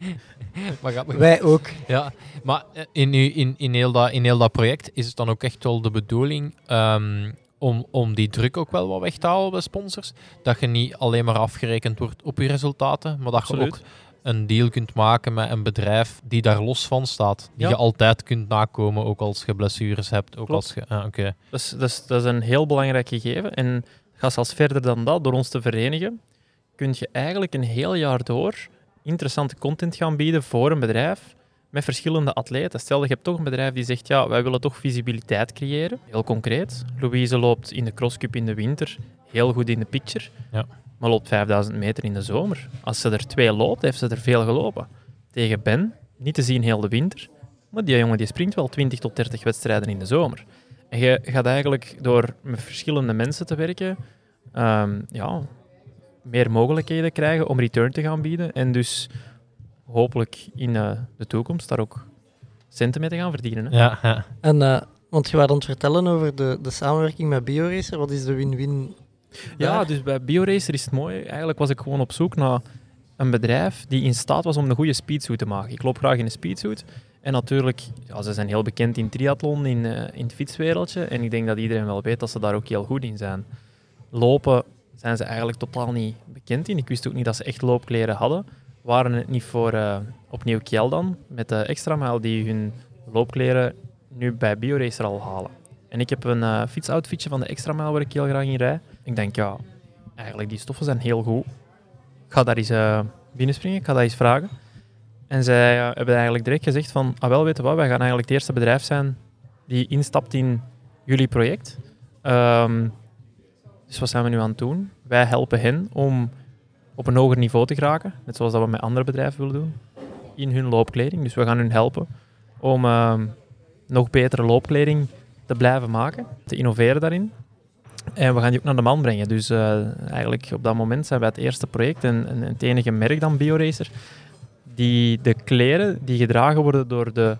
maar gaat Wij ook. Ja, maar eh, in, in, in, heel dat, in heel dat project is het dan ook echt wel de bedoeling ehm, om, om die druk ook wel wat weg te halen bij sponsors. Dat je niet alleen maar afgerekend wordt op je resultaten, maar dat je ook een deal kunt maken met een bedrijf die daar los van staat. Die Ja. je altijd kunt nakomen, ook als je blessures hebt. Ook Klopt. als je, ah, oké. Dus, dus dat is een heel belangrijk gegeven. En ga zelfs verder dan dat, door ons te verenigen, kun je eigenlijk een heel jaar door interessante content gaan bieden voor een bedrijf met verschillende atleten. Stel, je hebt toch een bedrijf die zegt, ja, wij willen toch visibiliteit creëren. Heel concreet. Louise loopt in de crosscup in de winter heel goed in de picture, Ja. maar loopt 5000 meter in de zomer. Als ze er twee loopt, heeft ze er veel gelopen. Tegen Ben, niet te zien heel de winter, maar die jongen die springt wel 20 tot 30 wedstrijden in de zomer. En je gaat eigenlijk door met verschillende mensen te werken, ehm, ja, meer mogelijkheden krijgen om return te gaan bieden. En dus hopelijk in eh, de toekomst daar ook centen mee te gaan verdienen. Hè? Ja, ja. En, eh, want je was aan het vertellen over de, de samenwerking met BioRacer. Wat is de win-win? Ja, dus bij BioRacer is het mooi. Eigenlijk was ik gewoon op zoek naar een bedrijf die in staat was om een goede speedsuit te maken. Ik loop graag in een speedsuit. En natuurlijk, ja, ze zijn heel bekend in triathlon, in, eh, in het fietswereldje. En ik denk dat iedereen wel weet dat ze daar ook heel goed in zijn. Lopen zijn ze eigenlijk totaal niet bekend in. Ik wist ook niet dat ze echt loopkleren hadden. Waren het niet voor eh, opnieuw Kiel dan, met de extra mijl die hun loopkleren nu bij BioRacer al halen. En ik heb een eh, fietsoutfitje van de extra mijl waar ik heel graag in rij. Ik denk, ja, eigenlijk die stoffen zijn heel goed. Ik ga daar eens eh, binnenspringen, ik ga dat eens vragen. En zij hebben eigenlijk direct gezegd van, ah wel, weten wat, wij gaan eigenlijk het eerste bedrijf zijn die instapt in jullie project. Ehm, dus wat zijn we nu aan het doen? Wij helpen hen om op een hoger niveau te geraken, net zoals dat we met andere bedrijven willen doen, in hun loopkleding. Dus we gaan hun helpen om ehm, nog betere loopkleding te blijven maken, te innoveren daarin. En we gaan die ook naar de man brengen. Dus eh, eigenlijk op dat moment zijn wij het eerste project en, en het enige merk dan BioRacer die de kleren die gedragen worden door de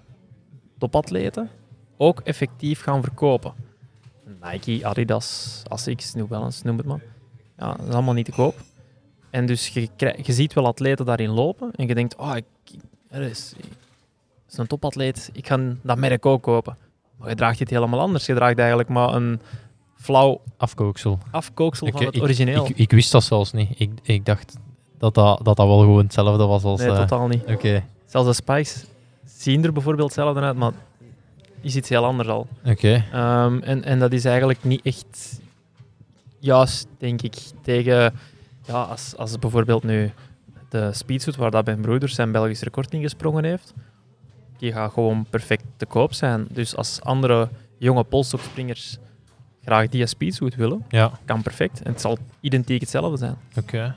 topatleten ook effectief gaan verkopen. Nike, Adidas, Asics, New Balance, noem het maar. Ja, dat is allemaal niet te koop. En dus je, ziet wel atleten daarin lopen en je denkt, oh, ik, er is, een topatleet, ik ga dat merk ook kopen. Maar je draagt dit helemaal anders. Je draagt eigenlijk maar een flauw Afkooksel. afkooksel Ik, van het ik- origineel. Ik, ik wist dat zelfs niet. Ik, ik dacht dat dat, dat dat wel gewoon hetzelfde was als... nee, eh, totaal niet. Oké, Zelfs de spikes zien er bijvoorbeeld hetzelfde uit, maar is iets heel anders al. oké. Ehm, en, en dat is eigenlijk niet echt juist, denk ik, tegen... Ja, als, als bijvoorbeeld nu de speedsuit, waar dat mijn broeder zijn Belgisch record in gesprongen heeft, die gaat gewoon perfect te koop zijn. Dus als andere jonge polstokspringers graag die speedsuit willen, Ja, kan perfect. En het zal identiek hetzelfde zijn. oké.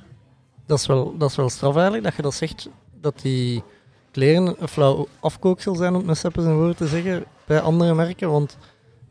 Dat is, wel, dat is wel straf eigenlijk, dat je dat zegt, dat die kleren een flauw afkooksel zijn, om het met seppen zijn woorden te zeggen, bij andere merken. Want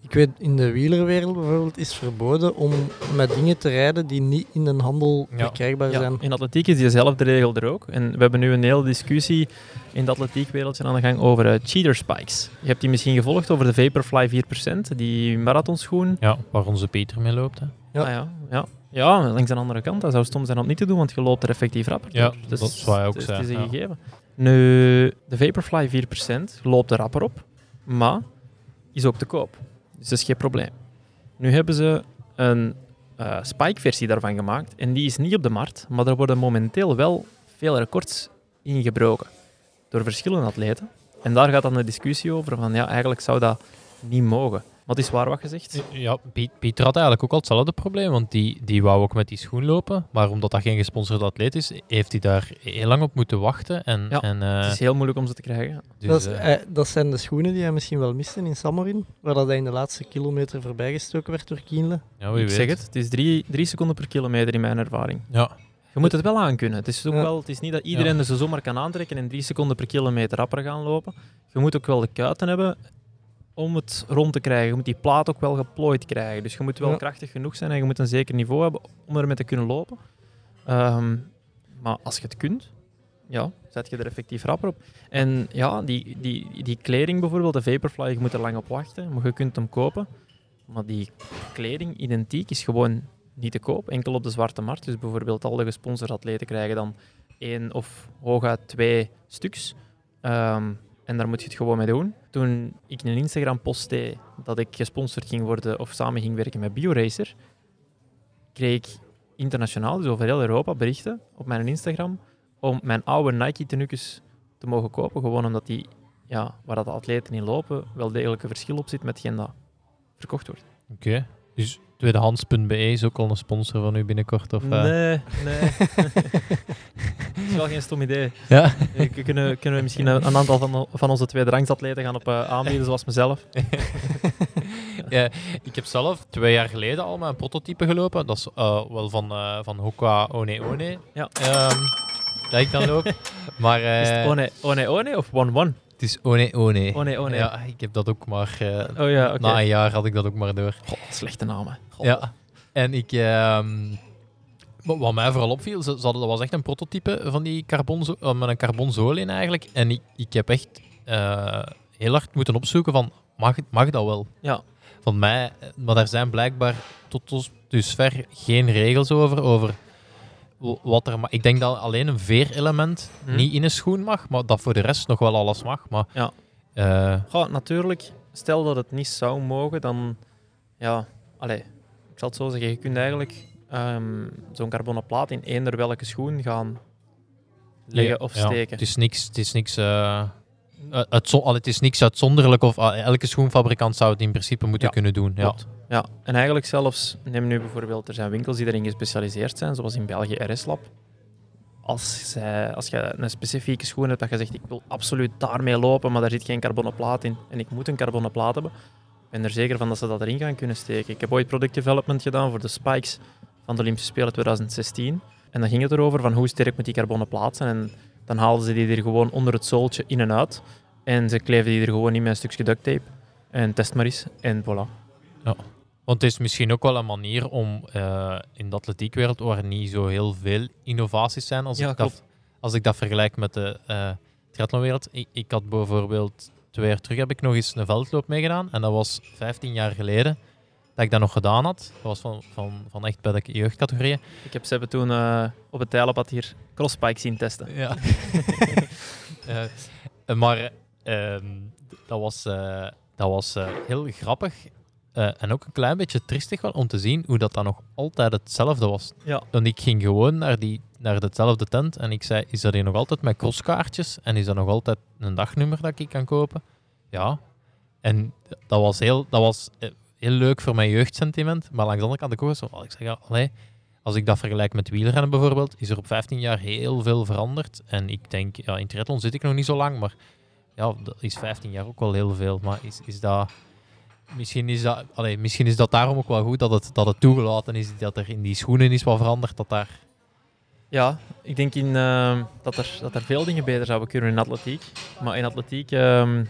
ik weet, in de wielerwereld bijvoorbeeld is verboden om met dingen te rijden die niet in de handel Ja. verkrijgbaar Ja, zijn. in atletiek is diezelfde regel er ook. En we hebben nu een hele discussie in het atletiekwereldje aan de gang over eh, cheater spikes. Je hebt die misschien gevolgd over de Vaporfly 4%, die marathonschoen. Ja, waar onze Peter mee loopt. Hè. Ja. Ah, ja, ja. ja, langs de andere kant. Dat zou stom zijn om niet te doen, want je loopt er effectief rapper Ja. Dus dat is wat hij ook zei, Het is een ja. gegeven. Nu, de Vaporfly 4% loopt er rapper op, maar is ook te koop. Dus dat is geen probleem. Nu hebben ze een eh, Spike-versie daarvan gemaakt en die is niet op de markt, maar er worden momenteel wel veel records ingebroken door verschillende atleten. En daar gaat dan de discussie over van ja, eigenlijk zou dat niet mogen. Het is waar wat gezegd. Ja, Piet- Pieter had eigenlijk ook al hetzelfde probleem, want die, die wou ook met die schoen lopen. Maar omdat dat geen gesponsorde atleet is, heeft hij daar heel lang op moeten wachten. En, Ja, en, eh, Het is heel moeilijk om ze te krijgen. dus, dat, is, eh, eh, dat zijn de schoenen die hij misschien wel miste in Samorin, waar dat hij in de laatste kilometer voorbijgestoken werd door Kienle. ja, wie ik weet. zeg het, het is drie, drie seconden per kilometer in mijn ervaring. Ja, Je moet het wel aankunnen. Het is, ook Ja. wel, het is niet dat iedereen Ja. er zo zomaar kan aantrekken en drie seconden per kilometer rapper gaan lopen. Je moet ook wel de kuiten hebben om het rond te krijgen. Je moet die plaat ook wel geplooid krijgen. Dus je moet wel Ja. krachtig genoeg zijn en je moet een zeker niveau hebben om ermee te kunnen lopen. Ehm, maar als je het kunt, ja, zet je er effectief rapper op. En ja, die, die, die kleding bijvoorbeeld, de Vaporfly, je moet er lang op wachten, maar je kunt hem kopen. Maar die kleding, identiek, is gewoon niet te koop, enkel op de zwarte markt. Dus bijvoorbeeld al de gesponsorde atleten krijgen dan één of hooguit twee stuks. Ehm, en daar moet je het gewoon mee doen. Toen ik een Instagram-post deed dat ik gesponsord ging worden of samen ging werken met BioRacer, kreeg ik internationaal, dus over heel Europa, berichten op mijn Instagram om mijn oude Nike-tenuques te mogen kopen. Gewoon omdat die, ja, waar dat de atleten in lopen, wel degelijk een verschil op zit met hetgeen dat verkocht wordt. oké. Dus tweedehands.be is ook al een sponsor van u binnenkort? Of, eh? Nee, nee. Dat is wel geen stom idee. Ja. Eh, Kunnen, kunnen we misschien een aantal van, van onze tweederangsatleten gaan op eh, aanbieden, zoals mezelf? ja, ik heb zelf twee jaar geleden al een prototype gelopen. Dat is wel van, eh van Hoka One One. Ja. Ehm, dat ik dan loop. Maar Is het One One One of One One? Het is One One. One One. Ja, ik heb dat ook maar... eh, Oh ja. Na een jaar had ik dat ook maar door. Goh, slechte namen. Ja. En ik... ehm, wat mij vooral opviel, ze, ze hadden, dat was echt een prototype van die carbon, zo- eh, met een carbon zool in eigenlijk. En ik, ik heb echt eh, heel hard moeten opzoeken van, mag, mag dat wel? Ja. Van mij, maar daar zijn blijkbaar tot dus- dusver geen regels over, over wat er Ik denk dat alleen een veerelement Hm. niet in een schoen mag, maar dat voor de rest nog wel alles mag. Maar, Ja. Goh, natuurlijk, stel dat het niet zou mogen, dan... Ja, allee, ik zal het zo zeggen. Je kunt eigenlijk ehm, zo'n carbonen plaat in eender welke schoen gaan leggen of ja, steken. Het is niks, het is niks, eh, uitzo- al, het is niks uitzonderlijk. Of, elke schoenfabrikant zou het in principe moeten Ja, kunnen doen. Ja. klopt. Ja, en eigenlijk zelfs, neem nu bijvoorbeeld, er zijn winkels die erin gespecialiseerd zijn, zoals in België RS Lab. Als, zij, als je een specifieke schoen hebt dat je zegt, ik wil absoluut daarmee lopen, maar daar zit geen carbonen plaat in en ik moet een carbonen plaat hebben, ben er zeker van dat ze dat erin gaan kunnen steken. Ik heb ooit product development gedaan voor de spikes van de Olympische Spelen 2016. En dan ging het erover van hoe sterk moet die carbonen plaat zijn. En dan haalden ze die er gewoon onder het zooltje in en uit. En ze kleefden die er gewoon in met een stukje duct tape. En test maar eens. En voilà. Want het is misschien ook wel een manier om eh, in de atletiekwereld, waar niet zo heel veel innovaties zijn, als, Ja, ik, dat, als ik dat vergelijk met de eh triathlonwereld. Ik, ik had bijvoorbeeld twee jaar terug heb ik nog eens een veldloop meegedaan. En dat was 15 jaar geleden. Dat ik dat nog gedaan had. Dat was van, van, van echt bij de jeugdcategorieën. Ik heb ze hebben toen eh, op het tijlenpad hier crosspike zien testen. Ja. Eh, maar ehm, dat was, eh, dat was heel grappig. en ook een klein beetje tristig wel om te zien hoe dat dan nog altijd hetzelfde was. Ja. En ik ging gewoon naar, die, naar dezelfde tent en ik zei, is dat hier nog altijd met crosskaartjes? En is dat nog altijd een dagnummer dat ik kan kopen? Ja. En dat was heel, dat was heel leuk voor mijn jeugdsentiment. Maar langs de andere kant ik ook zo, ik zeg, als ik dat vergelijk met wielrennen bijvoorbeeld, is er op 15 jaar heel veel veranderd. En ik denk, ja, in triathlon zit ik nog niet zo lang, maar ja, is 15 jaar ook wel heel veel. Maar is, is dat... Misschien is, dat, allee, misschien is dat daarom ook wel goed dat het, dat het toegelaten is, dat er in die schoenen is wat veranderd, dat daar... Ja, ik denk in, ehm, dat, er, dat er veel dingen beter zouden kunnen in atletiek. Maar in atletiek ehm,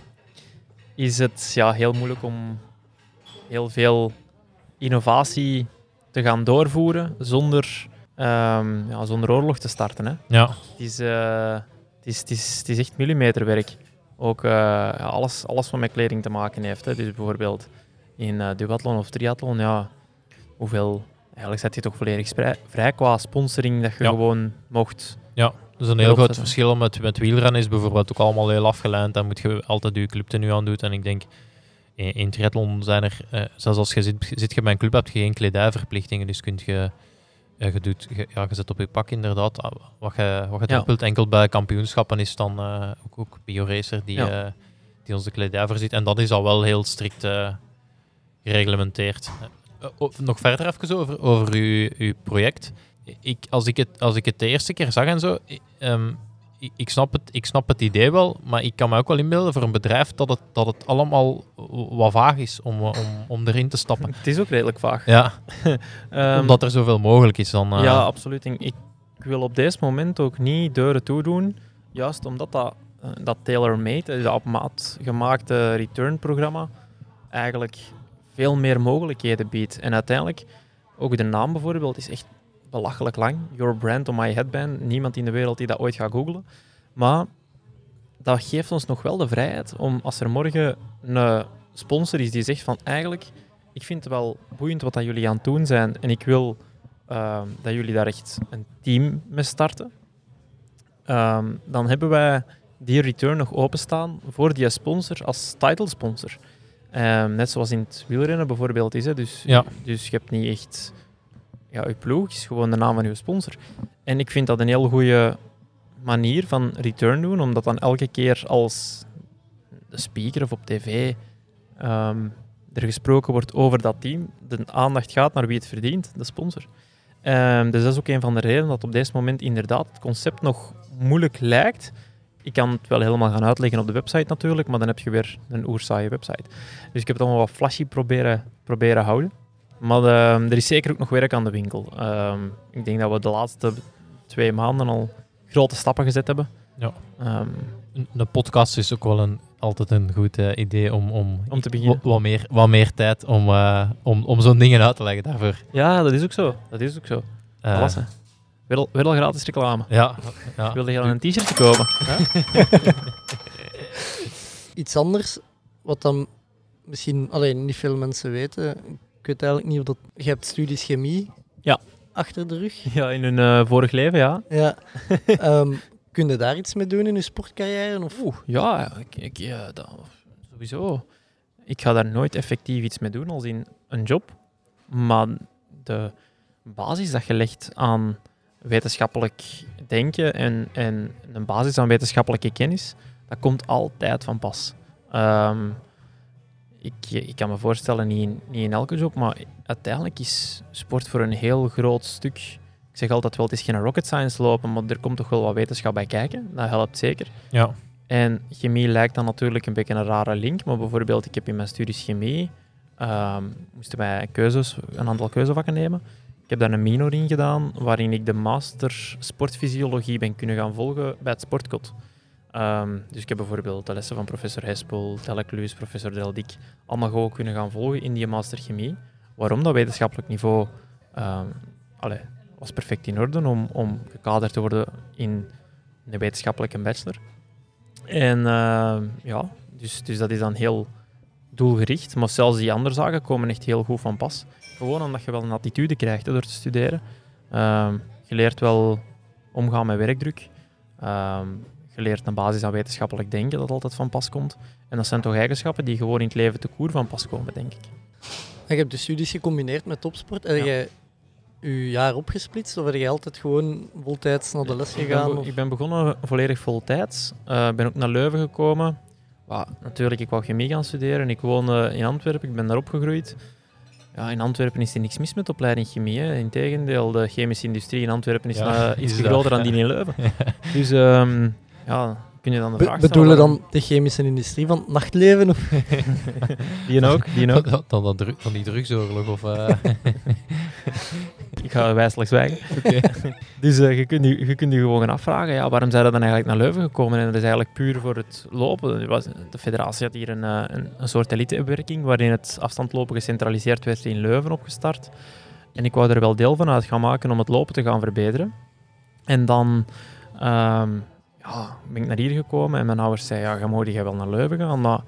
is het ja, heel moeilijk om heel veel innovatie te gaan doorvoeren zonder, ehm, ja, zonder oorlog te starten. Hè. Ja, Het, is, eh, het, is, het, is, het is echt millimeterwerk. Ook eh, alles, alles wat met kleding te maken heeft. Hè. Dus bijvoorbeeld in eh, duathlon of triathlon, ja, hoeveel... Eigenlijk zet je toch volledig vrij, vrij qua sponsoring dat je Ja. gewoon mocht ja. Dus een heel groot verschil met, met wielrennen is bijvoorbeeld ook allemaal heel afgeleid. Dan moet je altijd je club nu aan doen. En ik denk, in, in triathlon zijn er, eh, zelfs als je zit, zit je bij een club, heb je geen kledijverplichtingen. Dus kunt je, eh, je, doet, je, ja, je zet op je pak inderdaad ah, wat je, wat je Ja. Enkel bij kampioenschappen is dan eh, ook, ook BioRacer die, Ja. die ons de kledij voorziet. En dat is al wel heel strikt gereglementeerd. Nog verder even over, over uw, uw project. Ik, als, ik het, als ik het de eerste keer zag en zo, ehm, ik, snap het, ik snap het idee wel, maar ik kan me ook wel inbeelden voor een bedrijf dat het, dat het allemaal wat vaag is om, eh, om, om erin te stappen. Het is ook redelijk vaag. Ja, Ehm, omdat er zoveel mogelijk is dan. eh, Ja, absoluut. Ik wil op deze moment ook niet deuren toedoen, juist omdat dat, eh, dat tailor-made, dat op maat gemaakte return-programma, eigenlijk veel meer mogelijkheden biedt. En uiteindelijk, ook de naam bijvoorbeeld, is echt belachelijk lang. Your brand on my headband. Niemand in de wereld die dat ooit gaat googlen. Maar dat geeft ons nog wel de vrijheid om, als er morgen een sponsor is die zegt van eigenlijk, ik vind het wel boeiend wat dat jullie aan het doen zijn en ik wil ehm, dat jullie daar echt een team mee starten, ehm, dan hebben wij die return nog openstaan voor die sponsor als title sponsor. Ehm, net zoals in het wielrennen bijvoorbeeld is. Hè. Dus, Ja. dus je hebt niet echt... Ja, je ploeg is gewoon de naam van je sponsor. En ik vind dat een heel goede manier van return doen, omdat dan elke keer als de speaker of op tv ehm, er gesproken wordt over dat team, de aandacht gaat naar wie het verdient, de sponsor. Ehm, dus dat is ook een van de redenen dat op deze moment inderdaad het concept nog moeilijk lijkt. Ik kan het wel helemaal gaan uitleggen op de website natuurlijk, maar dan heb je weer een oersaaie website. Dus ik heb het allemaal wat flashy proberen, proberen houden. Maar ehm, er is zeker ook nog werk aan de winkel. Ehm, ik denk dat we de laatste twee maanden al grote stappen gezet hebben. Ja. Ehm, Een, een podcast is ook wel een, altijd een goed eh, idee om, om, Om te beginnen. wa- Wat, meer, wat meer tijd om, eh, om, om zo'n dingen uit te leggen daarvoor. ja, dat is ook zo. Dat is ook zo. Eh, Alles, hè. Weer al, weer al gratis reclame. Ja, ja. Wilde je al een t-shirt kopen? Iets anders, wat dan misschien alleen niet veel mensen weten. Ik weet eigenlijk niet of dat... Je hebt studies chemie Ja. achter de rug. Ja, in hun eh, vorig leven, ja. Ja. Ehm, kun je daar iets mee doen in je sportcarrière? Of? Oeh, ja, ik, ik, ja dat, sowieso. Ik ga daar nooit effectief iets mee doen als in een job. Maar de basis dat je legt aan wetenschappelijk denken en, en een basis aan wetenschappelijke kennis, dat komt altijd van pas. Ehm, ik, ik kan me voorstellen, niet in, niet in elke job, maar uiteindelijk is sport voor een heel groot stuk. Ik zeg altijd wel, het is geen rocket science lopen, maar er komt toch wel wat wetenschap bij kijken. Dat helpt zeker. ja. En chemie lijkt dan natuurlijk een beetje een rare link, maar bijvoorbeeld, ik heb in mijn studies chemie, ehm, moesten wij keuzes, een aantal keuzevakken nemen. Ik heb daar een minor in gedaan, waarin ik de master sportfysiologie ben kunnen gaan volgen bij het sportkot. Ehm, dus ik heb bijvoorbeeld de lessen van professor Hespel, Telekluis, professor Deldik, allemaal gewoon kunnen gaan volgen in die master chemie. Waarom? Dat wetenschappelijk niveau ehm, allee, was perfect in orde om, om gekaderd te worden in een wetenschappelijke bachelor. En eh, ja, dus, dus dat is dan heel doelgericht. Maar zelfs die andere zaken komen echt heel goed van pas. Gewoon omdat je wel een attitude krijgt door te studeren. Ehm, je leert wel omgaan met werkdruk. Ehm, je leert een basis aan wetenschappelijk denken dat altijd van pas komt. En dat zijn toch eigenschappen die gewoon in het leven te koer van pas komen, denk ik. En je hebt de studies gecombineerd met topsport. Heb Ja. jij je jaar opgesplitst of heb je altijd gewoon voltijds naar de les Ik ben, gegaan? be- of- ik ben begonnen volledig voltijds. Eh, Ik ben ook naar Leuven gekomen. Ja, natuurlijk, ik wou chemie gaan studeren. Ik woonde in Antwerpen, ik ben daar opgegroeid. Ja, in Antwerpen is er niks mis met de opleiding chemie. Hè. Integendeel, de chemische industrie in Antwerpen is Ja, eh, is groter dan die in Leuven. Dus ehm, ja, kun je dan de vraag stellen... bedoelen dan de chemische industrie van het nachtleven? Of? Die ook, die ook. Dan, dan, dan, dan die drugsoorlog of... eh, Ik ga wijselijk zwijgen. dus eh, je, kunt je, je kunt je gewoon gaan afvragen, ja, waarom zijn we dan eigenlijk naar Leuven gekomen? En dat is eigenlijk puur voor het lopen. Was- De federatie had hier een, eh, een, een soort elitewerking waarin het afstandlopen gecentraliseerd werd in Leuven opgestart. En ik wou er wel deel van uit gaan maken om het lopen te gaan verbeteren. En dan ehm, ja, ben ik naar hier gekomen en mijn ouders zeiden, ja, je mag hier wel naar Leuven gaan, maar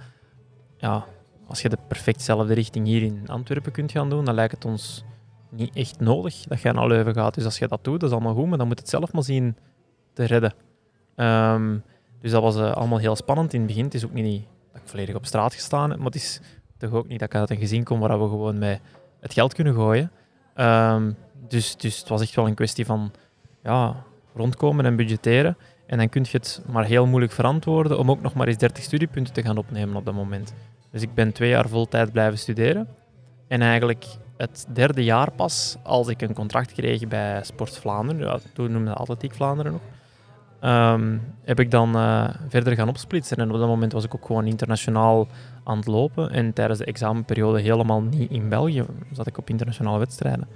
ja, als je de perfectzelfde richting hier in Antwerpen kunt gaan doen, dan lijkt het ons niet echt nodig dat jij naar Leuven gaat. Dus als je dat doet, dat is allemaal goed, maar dan moet het zelf maar zien te redden. Ehm, dus dat was eh, allemaal heel spannend in het begin. Het is ook niet dat ik volledig op straat gestaan heb, maar het is toch ook niet dat ik uit een gezin kom waar we gewoon met het geld kunnen gooien. Ehm, dus, dus het was echt wel een kwestie van ja, rondkomen en budgetteren. En dan kun je het maar heel moeilijk verantwoorden om ook nog maar eens 30 studiepunten te gaan opnemen op dat moment. Dus ik ben twee jaar voltijd blijven studeren. En eigenlijk het derde jaar pas, als ik een contract kreeg bij Sport Vlaanderen, ja, toen noemde Atletiek Vlaanderen nog, ehm, heb ik dan eh, verder gaan opsplitsen. En op dat moment was ik ook gewoon internationaal aan het lopen. En tijdens de examenperiode helemaal niet in België, zat ik op internationale wedstrijden.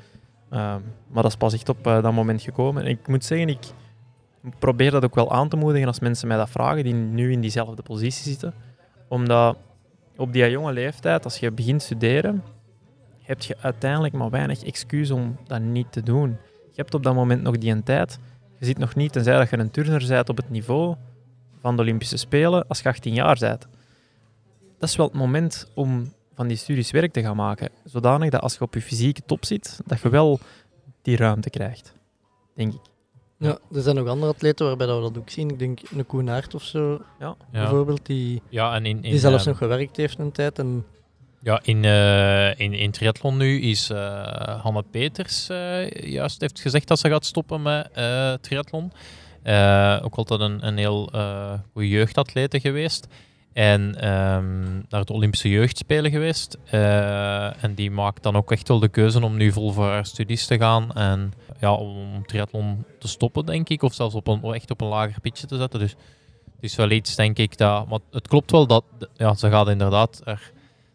Ehm, maar dat is pas echt op eh, dat moment gekomen. En ik moet zeggen, ik probeer dat ook wel aan te moedigen als mensen mij dat vragen, die nu in diezelfde positie zitten. Omdat op die jonge leeftijd, als je begint studeren, heb je uiteindelijk maar weinig excuus om dat niet te doen. Je hebt op dat moment nog die tijd. Je zit nog niet, tenzij dat je een turner bent op het niveau van de Olympische Spelen, als je 18 jaar bent. Dat is wel het moment om van die studies werk te gaan maken. Zodanig dat als je op je fysieke top zit, dat je wel die ruimte krijgt. Denk ik. Ja, er zijn nog andere atleten waarbij dat we dat ook zien. Ik denk een Koen Aert of zo, Ja. bijvoorbeeld, die, ja, en in, in, die zelfs ehm, nog gewerkt heeft een tijd. En Ja, in, eh, in, in triathlon nu is eh Hanne Peters eh, juist heeft gezegd dat ze gaat stoppen met eh triathlon. Eh, ook altijd een, een heel eh goede jeugdatlete geweest. En ehm, naar de Olympische Jeugdspelen geweest. Eh, en die maakt dan ook echt wel de keuze om nu vol voor haar studies te gaan. En ja, om, triathlon te stoppen, denk ik. Of zelfs op een, echt op een lager pitje te zetten. Dus het is wel iets, denk ik, dat... Maar het klopt wel dat ja, ze gaat inderdaad er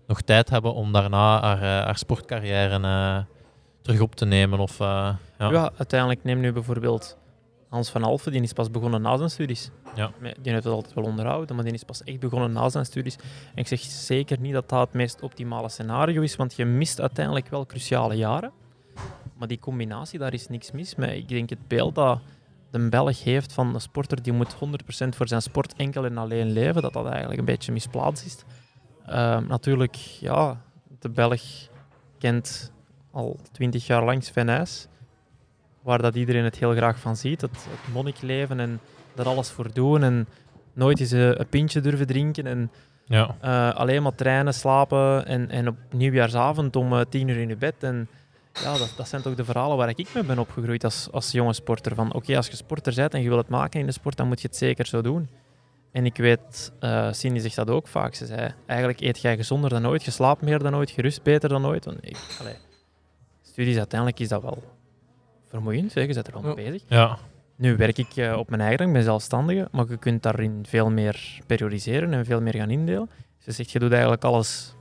nog tijd hebben om daarna haar, eh, haar sportcarrière eh, terug op te nemen. Of, ja. Ja. uiteindelijk neem nu bijvoorbeeld Hans van Alphen, die is pas begonnen na zijn studies. Ja. Die heeft het altijd wel onderhouden, maar die is pas echt begonnen na zijn studies. En ik zeg zeker niet dat dat het meest optimale scenario is, want je mist uiteindelijk wel cruciale jaren. Maar die combinatie, daar is niks mis mee. Ik denk het beeld dat de Belg heeft van een sporter die moet 100% voor zijn sport enkel en alleen leven, dat dat eigenlijk een beetje misplaatst is. Ehm, natuurlijk, ja, de Belg kent al twintig jaar lang Sven Nys, waar dat iedereen het heel graag van ziet. Het, het monnikleven en er alles voor doen en nooit eens een, een pintje durven drinken en Ja. eh, alleen maar trainen, slapen en, en op nieuwjaarsavond om eh, tien uur in je bed. En ja, dat, dat zijn toch de verhalen waar ik mee ben opgegroeid als, als jonge sporter. Van oké, als je sporter bent en je wil het maken in de sport, dan moet je het zeker zo doen. En ik weet, eh Cindy zegt dat ook vaak. Ze zei, eigenlijk eet jij gezonder dan ooit, je slaapt meer dan ooit, je rust beter dan ooit. Want ik, allee, studies, uiteindelijk is dat wel vermoeiend. Hè? Je bent er wel mee bezig. Ja. Nu werk ik eh, op mijn eigen, ik ben zelfstandige, maar je kunt daarin veel meer periodiseren en veel meer gaan indelen. Ze zegt, je doet eigenlijk alles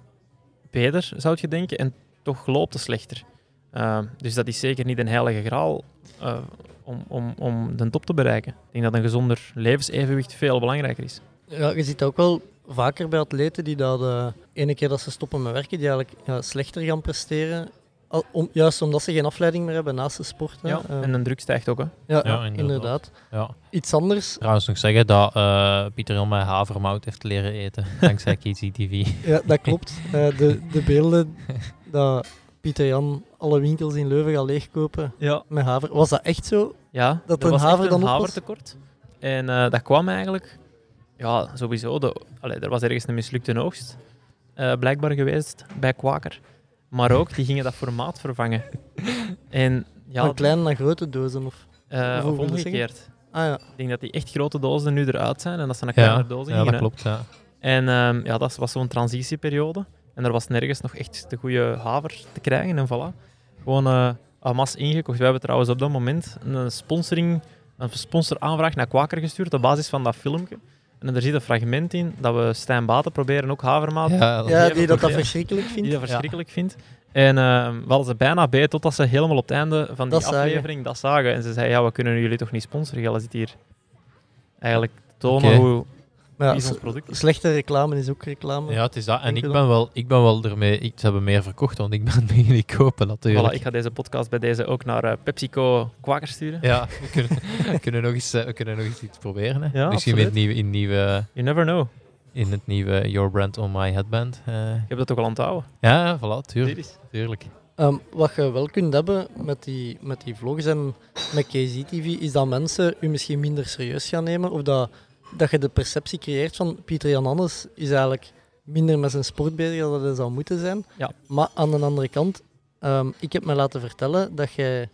beter, zou je denken, en toch loopt het slechter. Uh, dus dat is zeker niet een heilige graal uh, om, om, om de top te bereiken. Ik denk dat een gezonder levensevenwicht veel belangrijker is. Ja, je ziet ook wel vaker bij atleten die dat de ene keer dat ze stoppen met werken, die eigenlijk ja, slechter gaan presteren om, juist omdat ze geen afleiding meer hebben naast de sport. hè. Ja, Eh, en de druk stijgt ook. Hè. ja, Ja, inderdaad. inderdaad. Ja. Iets anders, Trouwens nog zeggen dat eh, Pieter Jan mij havermout heeft leren eten, dankzij Kids TV. ja, dat klopt. Eh, de, de beelden dat Pieter Jan alle winkels in Leuven gaat leegkopen Ja. met haver. Was dat echt zo? Ja, Dat er een was haver echt dan een havertekort. En eh, dat kwam eigenlijk... Ja, sowieso. De, allee, er was ergens een mislukte oogst eh, blijkbaar geweest bij Kwaker. Maar ook, die gingen dat formaat vervangen. En ja, Van kleine naar grote dozen? Of? eh, of omgekeerd. Ah ja. Ik denk dat die echt grote dozen nu eruit zijn en dat ze naar Ja, kleinere dozen ja gingen. dat hè. klopt. Ja. En ehm, ja, dat was zo'n transitieperiode. En er was nergens nog echt de goede haver te krijgen. En voilà. Gewoon eh masse ingekocht. We hebben trouwens op dat moment een sponsoring, een sponsoraanvraag naar Kwaker gestuurd op basis van dat filmpje. En er zit een fragment in dat we Stijn Baten proberen ook havermaat Ja, ja, die dat, dat verschrikkelijk vindt. die dat verschrikkelijk vindt. En ehm we hadden ze bijna bij totdat ze helemaal op het einde van die Dat zagen. aflevering dat zagen. En ze zei, ja, we kunnen jullie toch niet sponsoren? Jelle zit hier eigenlijk te tonen hoe ja, ons product slechte reclame is ook reclame. Ja, het is dat. En ik je ben, wel, ik ben wel ermee... Ik, ze hebben meer verkocht, want ik ben beginnen kopen natuurlijk. Voilà, ik ga deze podcast bij deze ook naar eh, PepsiCo Kwaker sturen. Ja, we kunnen, we, kunnen nog eens, eh, we kunnen nog eens iets proberen. Hè. Ja, Misschien met absoluut. nieuwe, in, nieuwe, You never know. in het nieuwe Your Brand on My Headband. eh. Ik heb dat ook al onthouden. ja, voilà, tuurlijk. Tuurlijk. Ehm, wat je wel kunt hebben met die, met die vlogs en met KZTV, is dat mensen u misschien minder serieus gaan nemen. Of dat, dat je de perceptie creëert van Pieter Jan Hannes is eigenlijk minder met zijn sport bezig dan dat hij zou moeten zijn. Ja. Maar aan de andere kant, ehm, ik heb me laten vertellen dat jij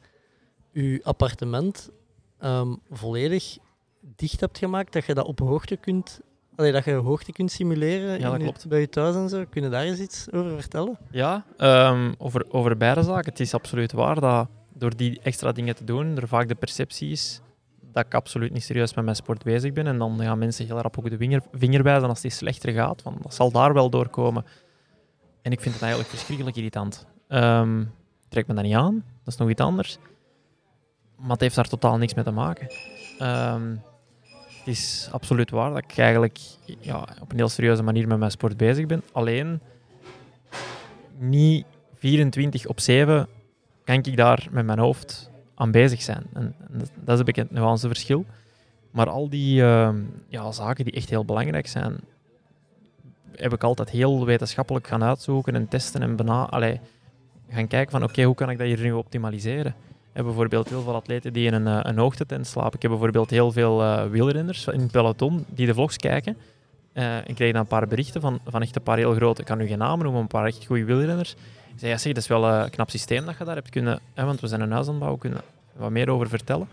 je appartement ehm, volledig dicht hebt gemaakt. Dat je dat op hoogte kunt, allee, dat je hoogte kunt simuleren Ja, dat je- klopt. bij je thuis en zo. Kun je daar eens iets over vertellen? Ja, ehm, over, over beide zaken. Het is absoluut waar dat door die extra dingen te doen, er vaak de perceptie is dat ik absoluut niet serieus met mijn sport bezig ben. En dan gaan mensen heel rap ook de vinger, vinger wijzen als het slechter gaat. Van, dat zal daar wel doorkomen. En ik vind het eigenlijk verschrikkelijk irritant. Ehm trek me dat niet aan, dat is nog iets anders. Maar het heeft daar totaal niks mee te maken. Ehm, het is absoluut waar dat ik eigenlijk ja, op een heel serieuze manier met mijn sport bezig ben. Alleen niet 24 op 7 kan ik daar met mijn hoofd aan bezig zijn. En, dat, is een het nuanceverschil. Maar al die ehm, ja, zaken die echt heel belangrijk zijn, heb ik altijd heel wetenschappelijk gaan uitzoeken en testen en bena allee, gaan kijken van oké, hoe kan ik dat hier nu optimaliseren? Ik heb bijvoorbeeld heel veel atleten die in een, eh, een hoogtetent slapen. Ik heb bijvoorbeeld heel veel eh wielrenners in het peloton die de vlogs kijken. Eh, ik kreeg dan een paar berichten van, van echt een paar heel grote, ik kan nu geen namen noemen, een paar echt goede wielrenners. Ik ja zeg, dat is wel eh, een knap systeem dat je daar hebt kunnen, hè, want we zijn een huis aan het bouwen, kunnen wat meer over vertellen.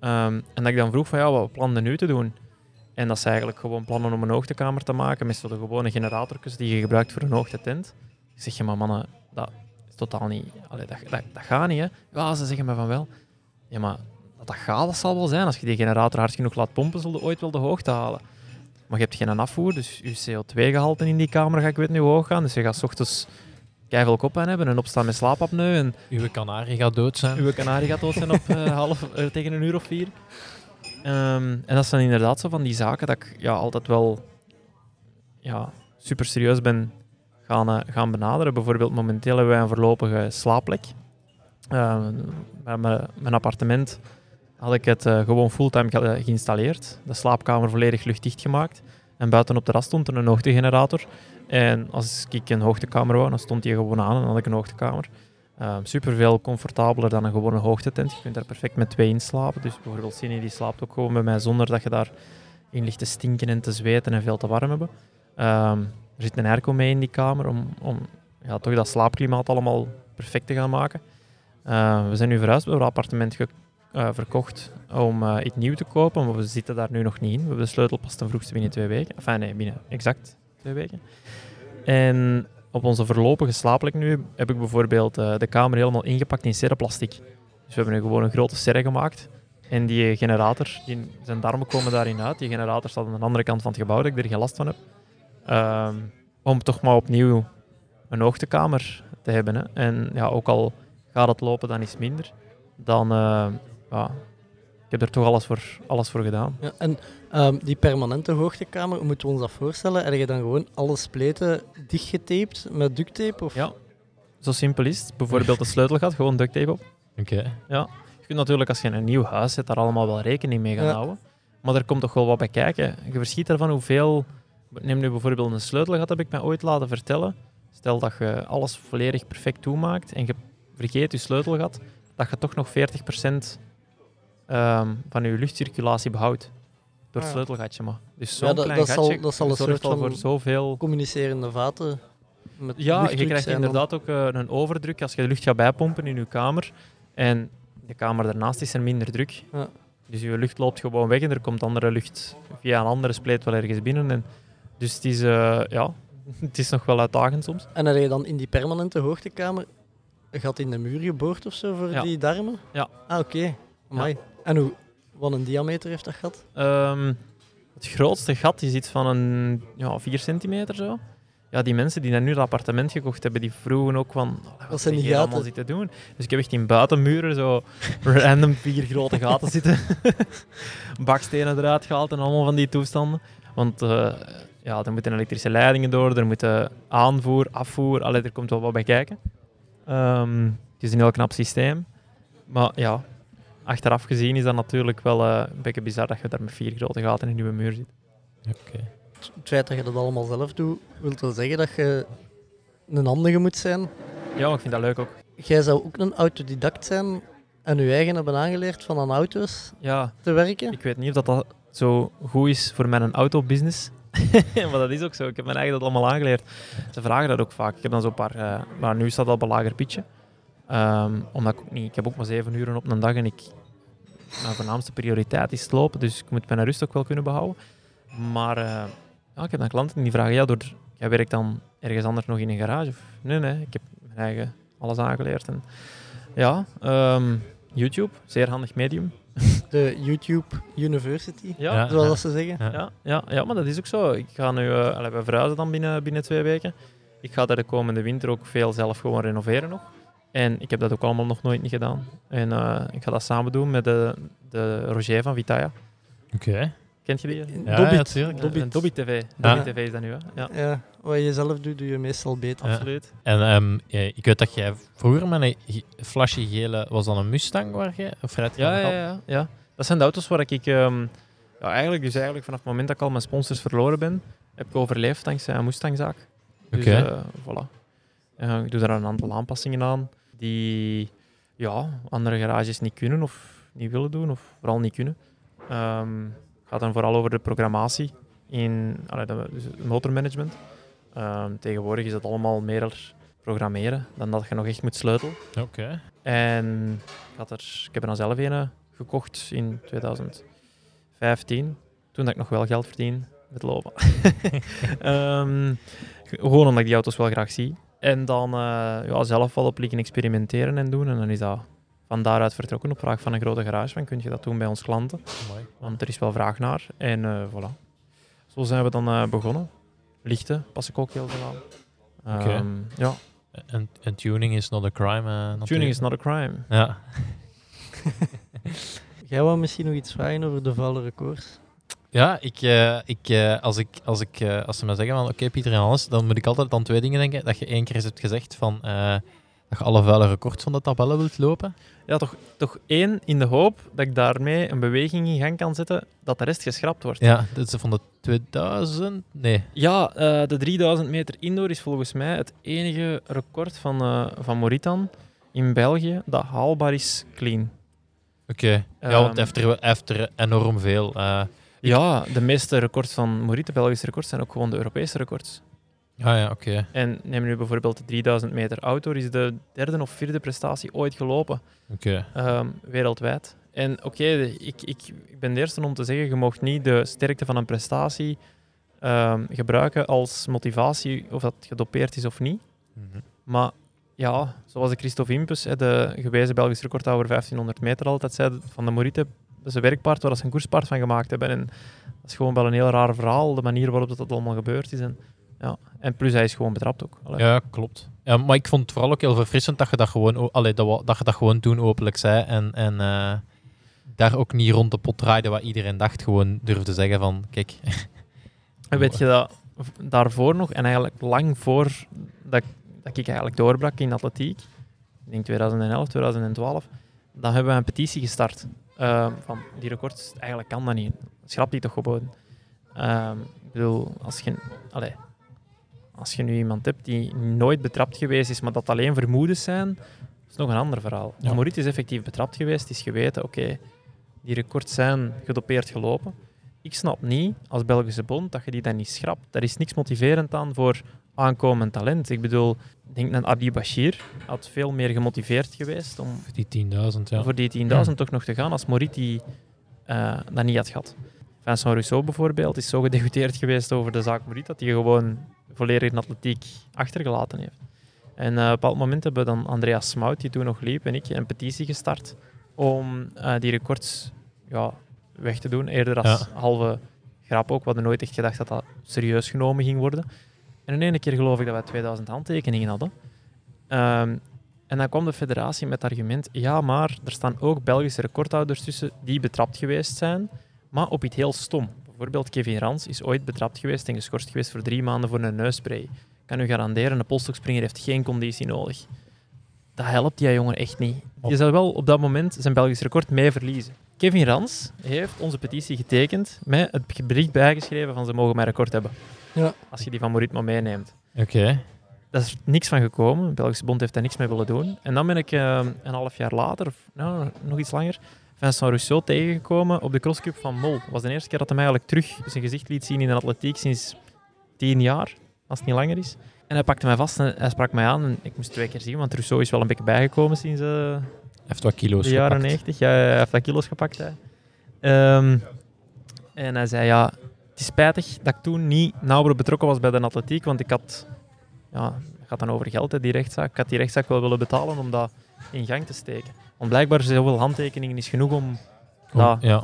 Ehm, en dat ik dan vroeg van, ja, wat plannen nu te doen? En dat ze eigenlijk gewoon plannen om een hoogtekamer te maken met de gewone generatorjes die je gebruikt voor een hoogtetent. Ik zeg, ja, maar mannen, dat is totaal niet, dat, dat, gaat niet, hè. Ja, ze zeggen me van wel. Ja, maar dat dat gaat, dat zal wel zijn. Als je die generator hard genoeg laat pompen, zul je ooit wel de hoogte halen. Maar je hebt geen afvoer, dus je CO2-gehalte in die kamer gaat ik weet niet hoog gaan. Dus je gaat 's ochtends keiveel kop aan hebben en opstaan met slaapapneu. En Uw kanarie gaat dood zijn. uw kanarie gaat dood zijn op eh, half, eh, tegen een uur of vier. Ehm, en dat zijn inderdaad zo van die zaken dat ik ja, altijd wel ja, super serieus ben gaan, eh, gaan benaderen. Bijvoorbeeld momenteel hebben wij een voorlopige slaapplek. Ehm, bij mijn, appartement had ik het gewoon fulltime ge- geïnstalleerd. De slaapkamer volledig luchtdicht gemaakt. En buiten op de terras stond er een hoogtegenerator. En als ik een hoogtekamer wou, dan stond die gewoon aan en had ik een hoogtekamer. super veel comfortabeler dan een gewone hoogtetent. Je kunt daar perfect met twee in slapen. Dus bijvoorbeeld Cindy die slaapt ook gewoon bij mij zonder dat je daar in ligt te stinken en te zweten en veel te warm hebben. Ehm, er zit een airco mee in die kamer om, om ja, toch dat slaapklimaat allemaal perfect te gaan maken. Eh, we zijn nu verhuisd, we hebben een appartement eh, verkocht om eh, iets nieuw te kopen, maar we zitten daar nu nog niet in. We hebben de sleutel pas ten vroegste binnen twee weken. Enfin, nee, binnen exact twee weken. En op onze voorlopige slaapplek nu heb ik bijvoorbeeld eh, de kamer helemaal ingepakt in serreplastic. Dus we hebben nu gewoon een grote serre gemaakt. En die generator, die, zijn darmen komen daarin uit. Die generator staat aan de andere kant van het gebouw, dat ik er geen last van heb. Ehm, om toch maar opnieuw een hoogtekamer te hebben. Hè. En ja, ook al gaat het lopen, dan het minder. Dan, eh, ja, ik heb er toch alles voor, alles voor gedaan. Ja, en ehm, die permanente hoogtekamer, hoe moeten we ons dat voorstellen? Heb je dan gewoon alle spleten dichtgetaped met duct tape? Of? Ja. Zo simpel is het. Bijvoorbeeld de sleutelgat, gewoon duct tape op. Oké. Je kunt natuurlijk als je een nieuw huis zet, daar allemaal wel rekening mee gaan Ja. houden. Maar er komt toch wel wat bij kijken. Je verschiet ervan hoeveel... Neem nu bijvoorbeeld een sleutelgat, heb ik mij ooit laten vertellen. Stel dat je alles volledig perfect toemaakt en je vergeet je sleutelgat, dat je toch nog 40% ehm, van je luchtcirculatie behoudt. Door het Ah. sleutelgatje maar. Dus zo'n Ja, dat- klein dat zal- dat zal een zorgt soort al voor van- zoveel... Communicerende vaten. Met Ja, je krijgt inderdaad ook eh, een overdruk als je de lucht gaat bijpompen in je kamer. En de kamer daarnaast is er minder druk. Ja. Dus je lucht loopt gewoon weg en er komt andere lucht via een andere spleet wel ergens binnen. En dus het is, eh, ja, het is nog wel uitdagend soms. En heb je dan in die permanente hoogtekamer een gat in de muur geboord of zo voor Ja. die darmen? Ja. Ah, oké. Amai. En hoe, wat een diameter heeft dat gat? Ehm, het grootste gat is iets van een ja, 4 centimeter zo. Ja, die mensen die dan nu dat appartement gekocht hebben, die vroegen ook van... "Oh, Wat zijn die hier allemaal gaten?" zitten doen? Dus ik heb echt in buitenmuren zo random vier grote gaten zitten. Bakstenen eruit gehaald en allemaal van die toestanden. Want eh, ja, er moeten elektrische leidingen door, er moeten aanvoer, afvoer, allee, er komt wel wat bij kijken. Ehm, het is een heel knap systeem. Maar ja, achteraf gezien is dat natuurlijk wel eh, een beetje bizar dat je daar met vier grote gaten in je nieuwe muur zit. Oké. Het feit dat je dat allemaal zelf doet, wil wel zeggen dat je een handige moet zijn. Ja, maar ik vind dat leuk ook. Jij zou ook een autodidact zijn en je eigen hebben aangeleerd van aan auto's Ja, te werken. ik weet niet of dat, dat zo goed is voor mijn autobusiness. maar dat is ook zo. Ik heb mijn eigen dat allemaal aangeleerd. Ze vragen dat ook vaak. Ik heb dan zo'n paar... eh, maar nu staat dat op een lager pitje. Ehm, omdat ik ook niet... Ik heb ook maar zeven uur op een dag en ik... Mijn voornaamste prioriteit is lopen, dus ik moet mijn rust ook wel kunnen behouden. Maar eh, ja, ik heb dan klanten die vragen, ja, door, jij werkt dan ergens anders nog in een garage? Of, nee, nee, ik heb mijn eigen alles aangeleerd. En, ja, ehm, YouTube, zeer handig medium. De YouTube University, Ja, Ja. zoals dat ze zeggen. Ja. ja, ja, ja, maar dat is ook zo. Ik ga nu, eh we verhuizen dan binnen, binnen twee weken. Ik ga daar de komende winter ook veel zelf gewoon renoveren nog. En ik heb dat ook allemaal nog nooit niet gedaan. En eh, ik ga dat samen doen met de, de Roger van Vitaya. Oké. Kent je die? Ja, Dobbit. ja, tuurlijk. Dobbit. Eh, Dobby TV. Ja. Dobby TV is dat nu, hè? Ja, Ja, wat je zelf doet, doe je meestal beter. Ja. absoluut. En ehm, ja, ik weet dat jij vroeger met een flasje gele... Was dat een Mustang waar je... Of Ja, ja, ja, ja. Dat zijn de auto's waar ik... ehm, ja, eigenlijk, dus eigenlijk vanaf het moment dat ik al mijn sponsors verloren ben, heb ik overleefd dankzij een Mustangzaak. Dus Oké. eh, voilà. Ja, ik doe daar een aantal aanpassingen aan die ja, andere garages niet kunnen of niet willen doen, of vooral niet kunnen. Het gaat dan vooral over de programmatie in allee, dus motormanagement. Ehm, tegenwoordig is het allemaal meer programmeren dan dat je nog echt moet sleutelen. Oké. En ik, had er, ik heb er dan zelf een eh, gekocht in 2015, toen dat ik nog wel geld verdien met lopen. Ehm, gewoon omdat ik die auto's wel graag zie. En dan eh, ja, zelf wel op liggen experimenteren en doen. En dan is dat van daaruit vertrokken op vraag van een grote garage. Van, kun je dat doen bij ons klanten? Want er is wel vraag naar. En eh, voilà. Zo zijn we dan eh, begonnen. Lichten pas ik ook heel veel aan. Oké. Ehm, ja, En, en tuning is not a crime. tuning is not a crime. Ja. Jij wou misschien nog iets vragen over de vuile records? Ja, ik, eh, ik, eh, als, ik, als, ik, eh, als ze me zeggen van oké Pieter en alles, dan moet ik altijd aan twee dingen denken. Dat je één keer eens hebt gezegd van dat je alle vuile records van de tabellen wilt lopen. Ja, toch, toch één in de hoop dat ik daarmee een beweging in gang kan zetten dat de rest geschrapt wordt. Ja, dat is van de 2000? Nee. Ja, de 3000 meter indoor is volgens mij het enige record van, van Moritan in België dat haalbaar is clean. Oké. Ja, want hij heeft er, hij heeft er enorm veel. Ja, de meeste records van Morita, Belgische records, zijn ook gewoon de Europese records. ah ja, oké. En neem nu bijvoorbeeld de 3000 meter outdoor, is de derde of vierde prestatie ooit gelopen. Oké. Ehm, wereldwijd. En oké, ik, ik, ik ben de eerste om te zeggen, je mag niet de sterkte van een prestatie ehm, gebruiken als motivatie of dat gedopeerd is of niet. Mhm. Maar ja, zoals de Christophe Impus, de gewezen Belgisch recordhouder 1500 meter altijd zei, van de Morite, dat is een werkpaard waar ze een koerspaard van gemaakt hebben. En dat is gewoon wel een heel raar verhaal, de manier waarop dat allemaal gebeurd is. En, ja. en plus, hij is gewoon betrapt ook. Allee. Ja, klopt. Ja, maar ik vond het vooral ook heel verfrissend dat je dat gewoon, allee, dat, dat, je dat gewoon toen openlijk zei. En, en eh, daar ook niet rond de pot draaide wat iedereen dacht. Gewoon durfde zeggen van, kijk... En weet je dat daarvoor nog, en eigenlijk lang voor dat ik dat ik eigenlijk doorbrak in atletiek, ik denk 2011, 2012, dan hebben we een petitie gestart. Ehm, van die records, eigenlijk kan dat niet. Schrap die toch gewoon. Ehm, ik bedoel, als je, allee, als je nu iemand hebt die nooit betrapt geweest is, maar dat alleen vermoedens zijn, is nog een ander verhaal. Ja. Is effectief betrapt geweest, is geweten, oké, die records zijn gedopeerd gelopen. Ik snap niet, als Belgische bond, dat je die dan niet schrapt. Daar is niks motiverend aan voor aankomend talent. Ik bedoel, ik denk dat Adi Bashir had veel meer gemotiveerd geweest om Die 10.000, ja. voor die 10.000 toch nog te gaan als Morit die eh, dat niet had gehad. Vincent Rousseau bijvoorbeeld is zo gedegoteerd geweest over de zaak Morit dat hij gewoon volledig in atletiek achtergelaten heeft. En eh, op een bepaald moment hebben dan Andreas Smout, die toen nog liep, en ik een petitie gestart om eh, die records ja, weg te doen. Eerder als halve grap ook. We hadden nooit echt gedacht dat dat serieus genomen ging worden. En in ene keer geloof ik dat wij 2000 handtekeningen hadden. Ehm, en dan kwam de federatie met het argument, ja, maar er staan ook Belgische recordhouders tussen die betrapt geweest zijn, maar op iets heel stom. Bijvoorbeeld Kevin Rans is ooit betrapt geweest en geschorst geweest voor drie maanden voor een neusspray. Ik kan u garanderen, een polstokspringer heeft geen conditie nodig. Dat helpt die jongen echt niet. Je zou wel op dat moment zijn Belgisch record mee verliezen. Kevin Rans heeft onze petitie getekend met het bericht bijgeschreven van ze mogen mijn record hebben. Ja. Als je die van Moritmo meeneemt. Oké. Daar is niks van gekomen. De Belgische bond heeft daar niks mee willen doen. En dan ben ik eh, een half jaar later, of nou, nog iets langer, Vincent Rousseau tegengekomen op de crosscup van Mol. Dat was de eerste keer dat hij mij eigenlijk terug zijn gezicht liet zien in de atletiek sinds tien jaar, als het niet langer is. En hij pakte mij vast en hij sprak mij aan. En ik moest twee keer zien, want Rousseau is wel een beetje bijgekomen sinds eh, Hij heeft wat kilo's de jaren gepakt. 90. Ja, hij heeft wat kilo's gepakt. Hè. Ehm, en hij zei, ja, het is spijtig dat ik toen niet nauwer betrokken was bij de atletiek, want ik had, ja, het gaat dan over geld, hè, die rechtszaak. Ik had die rechtszaak wel willen betalen om dat in gang te steken. Want blijkbaar zoveel handtekeningen is genoeg om Om, dat, ja,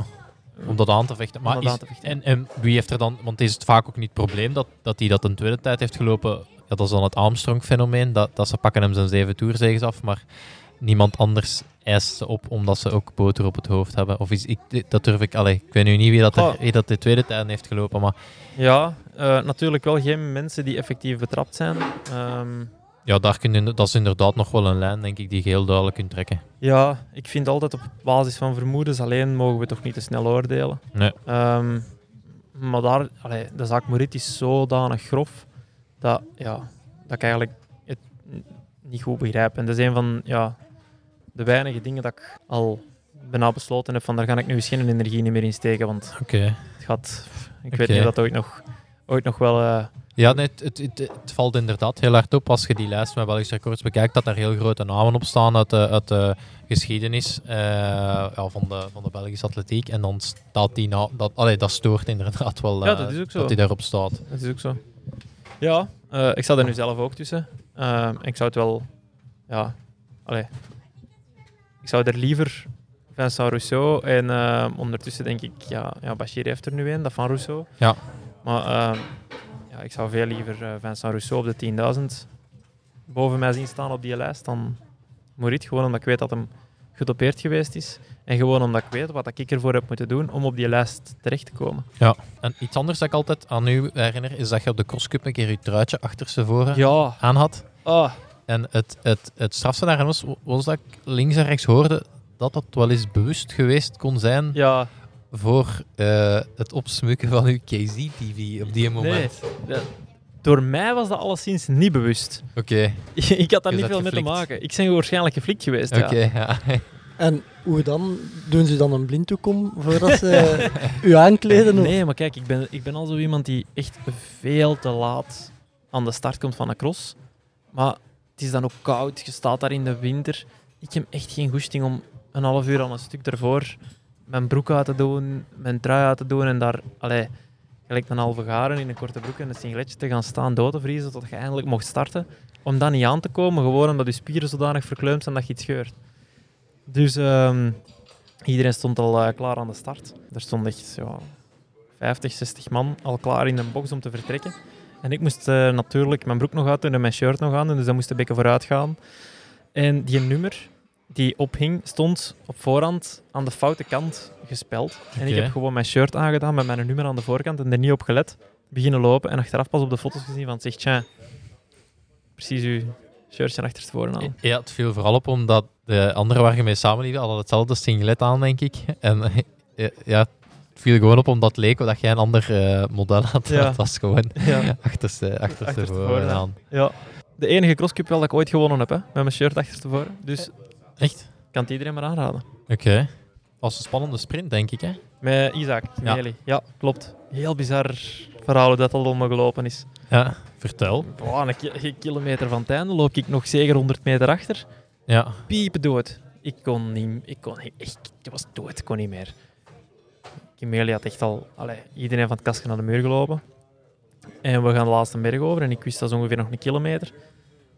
om dat aan te vechten. Maar is- aan te vechten. en, en wie heeft er dan, want is het vaak ook niet het probleem dat, dat hij dat een tweede tijd heeft gelopen. Ja, dat is dan het Armstrong-fenomeen. Dat, dat ze pakken hem zijn zeven toerzegens af, maar niemand anders eist ze op omdat ze ook boter op het hoofd hebben. Of is, ik, dat durf ik, allee, ik weet nu niet wie dat, er, wie dat de tweede tijd heeft gelopen, maar Ja, eh, natuurlijk wel geen mensen die effectief betrapt zijn. Ehm, ja, daar kun je, dat is inderdaad nog wel een lijn, denk ik, die je heel duidelijk kunt trekken. ja, ik vind altijd op basis van vermoedens alleen mogen we toch niet te snel oordelen. Nee. Ehm, maar daar, allee, de zaak Morit is zodanig grof dat, ja, dat ik eigenlijk het niet goed begrijp. En dat is een van ja, de weinige dingen dat ik al bijna besloten heb van daar ga ik nu eens geen energie niet meer in steken, want Oké. het gaat... Ik weet niet of dat ooit nog, ooit nog wel... eh, Ja, nee, het, het, het, het valt inderdaad heel hard op als je die lijst met Belgische records bekijkt, dat daar heel grote namen op staan uit de, uit de geschiedenis eh, ja, van, de, van de Belgische atletiek. En dan staat die na, dat, allee, dat stoort inderdaad wel Ja, eh, dat is ook zo. dat die daarop staat. Dat is ook zo. Ja, eh, ik sta er nu zelf ook tussen. Ik zou het wel... Ja, allee. Ik zou er liever Vincent Rousseau en eh, ondertussen denk ik... Ja, ja, Bashir heeft er nu een, dat van Rousseau. Ja. Maar eh, ja, ik zou veel liever eh, Vincent Rousseau op de 10.000 boven mij zien staan op die lijst dan Morit. Gewoon omdat ik weet dat hem gedopeerd geweest is. En gewoon omdat ik weet wat ik ervoor heb moeten doen om op die lijst terecht te komen. En iets anders dat ik altijd aan u herinner, is dat je op de crosscup een keer je truitje achterstevoren Ja. aan had. Ah, En het, het, het strafste daarin was, was dat ik links en rechts hoorde dat dat wel eens bewust geweest kon zijn ja. voor eh, het opsmukken van uw KZ-TV op die moment. Nee, door mij was dat alleszins niet bewust. Oké, ik had daar niet veel mee te maken. Ik ben waarschijnlijk geflikt geweest. oké, Ja. ja. En hoe dan? Doen ze dan een blinddoekom voordat ze u aankleden? Of? Nee, maar kijk, ik ben, ik ben al zo iemand die echt veel te laat aan de start komt van een cross. Maar het is dan ook koud, je staat daar in de winter. Ik heb echt geen goesting om een half uur aan een stuk ervoor mijn broek uit te doen, mijn trui uit te doen en daar, allee, gelijk een halve garen in een korte broek en een singletje te gaan staan dood te vriezen tot je eindelijk mocht starten. Om dan niet aan te komen, gewoon omdat je spieren zodanig verkleumd zijn dat je iets scheurt. Dus ehm, iedereen stond al eh, klaar aan de start. Er stond echt ja, 50, 60 man al klaar in een box om te vertrekken. En ik moest eh, natuurlijk mijn broek nog uitdoen en mijn shirt nog aan doen, dus dat moest een beetje vooruit gaan. En die nummer die ophing, stond op voorhand aan de foute kant gespeld. En ik heb gewoon mijn shirt aangedaan met mijn nummer aan de voorkant en er niet op gelet. Beginnen lopen en achteraf pas op de foto's gezien van, zeg, tja, precies uw shirtje achterstevoren aan. Ja, het viel vooral op omdat de anderen waar je mee samenliep hadden hetzelfde singlet aan, denk ik. En ja, het viel gewoon op omdat het leek dat jij een ander eh, model had. Ja. Het was gewoon Ja. achterste, achterste voren aan. ja. De enige crosscup wel dat ik ooit gewonnen heb, hè, met mijn shirt achterstevoren. Dus Echt? kan het iedereen maar aanraden. Oké. Was een spannende sprint, denk ik, hè? Met Isaac Ja. Ja. klopt. Heel bizar verhaal hoe dat al allemaal gelopen is. Ja, vertel. Boah, een, ki- een kilometer van het einde loop ik nog zeker 100 meter achter. Ja, Piepen dood. Ik kon niet, ik kon echt, ik was dood, ik kon niet meer. Kimeli had echt al, allee, iedereen van het kastje naar de muur gelopen. En we gaan de laatste berg over en ik wist dat is ongeveer nog een kilometer.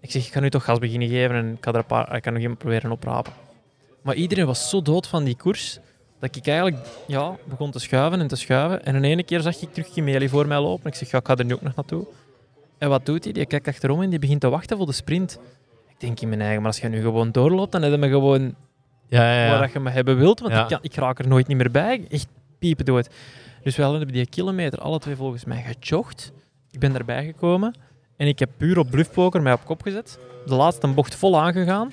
Ik zeg, ik ga nu toch gas beginnen geven en ik, ga er een paar, ik kan nog iemand proberen oprapen. Maar iedereen was zo dood van die koers, dat ik eigenlijk ja, begon te schuiven en te schuiven. En in ene keer zag ik terug Kimeli voor mij lopen. Ik zeg, ja, ik ga er nu ook nog naartoe. En wat doet hij? Die kijkt achterom en die begint te wachten voor de sprint. Ik denk in mijn eigen, maar als je nu gewoon doorloopt, dan heb je me gewoon ja, ja. waar ja. dat je me hebben wilt, want Ja. ik, kan, ik raak er nooit niet meer bij. Echt piepen dood. Dus we hebben die kilometer alle twee volgens mij gejogd. Ik ben erbij gekomen en ik heb puur op bluffpoker mij op kop gezet. De laatste bocht vol aangegaan.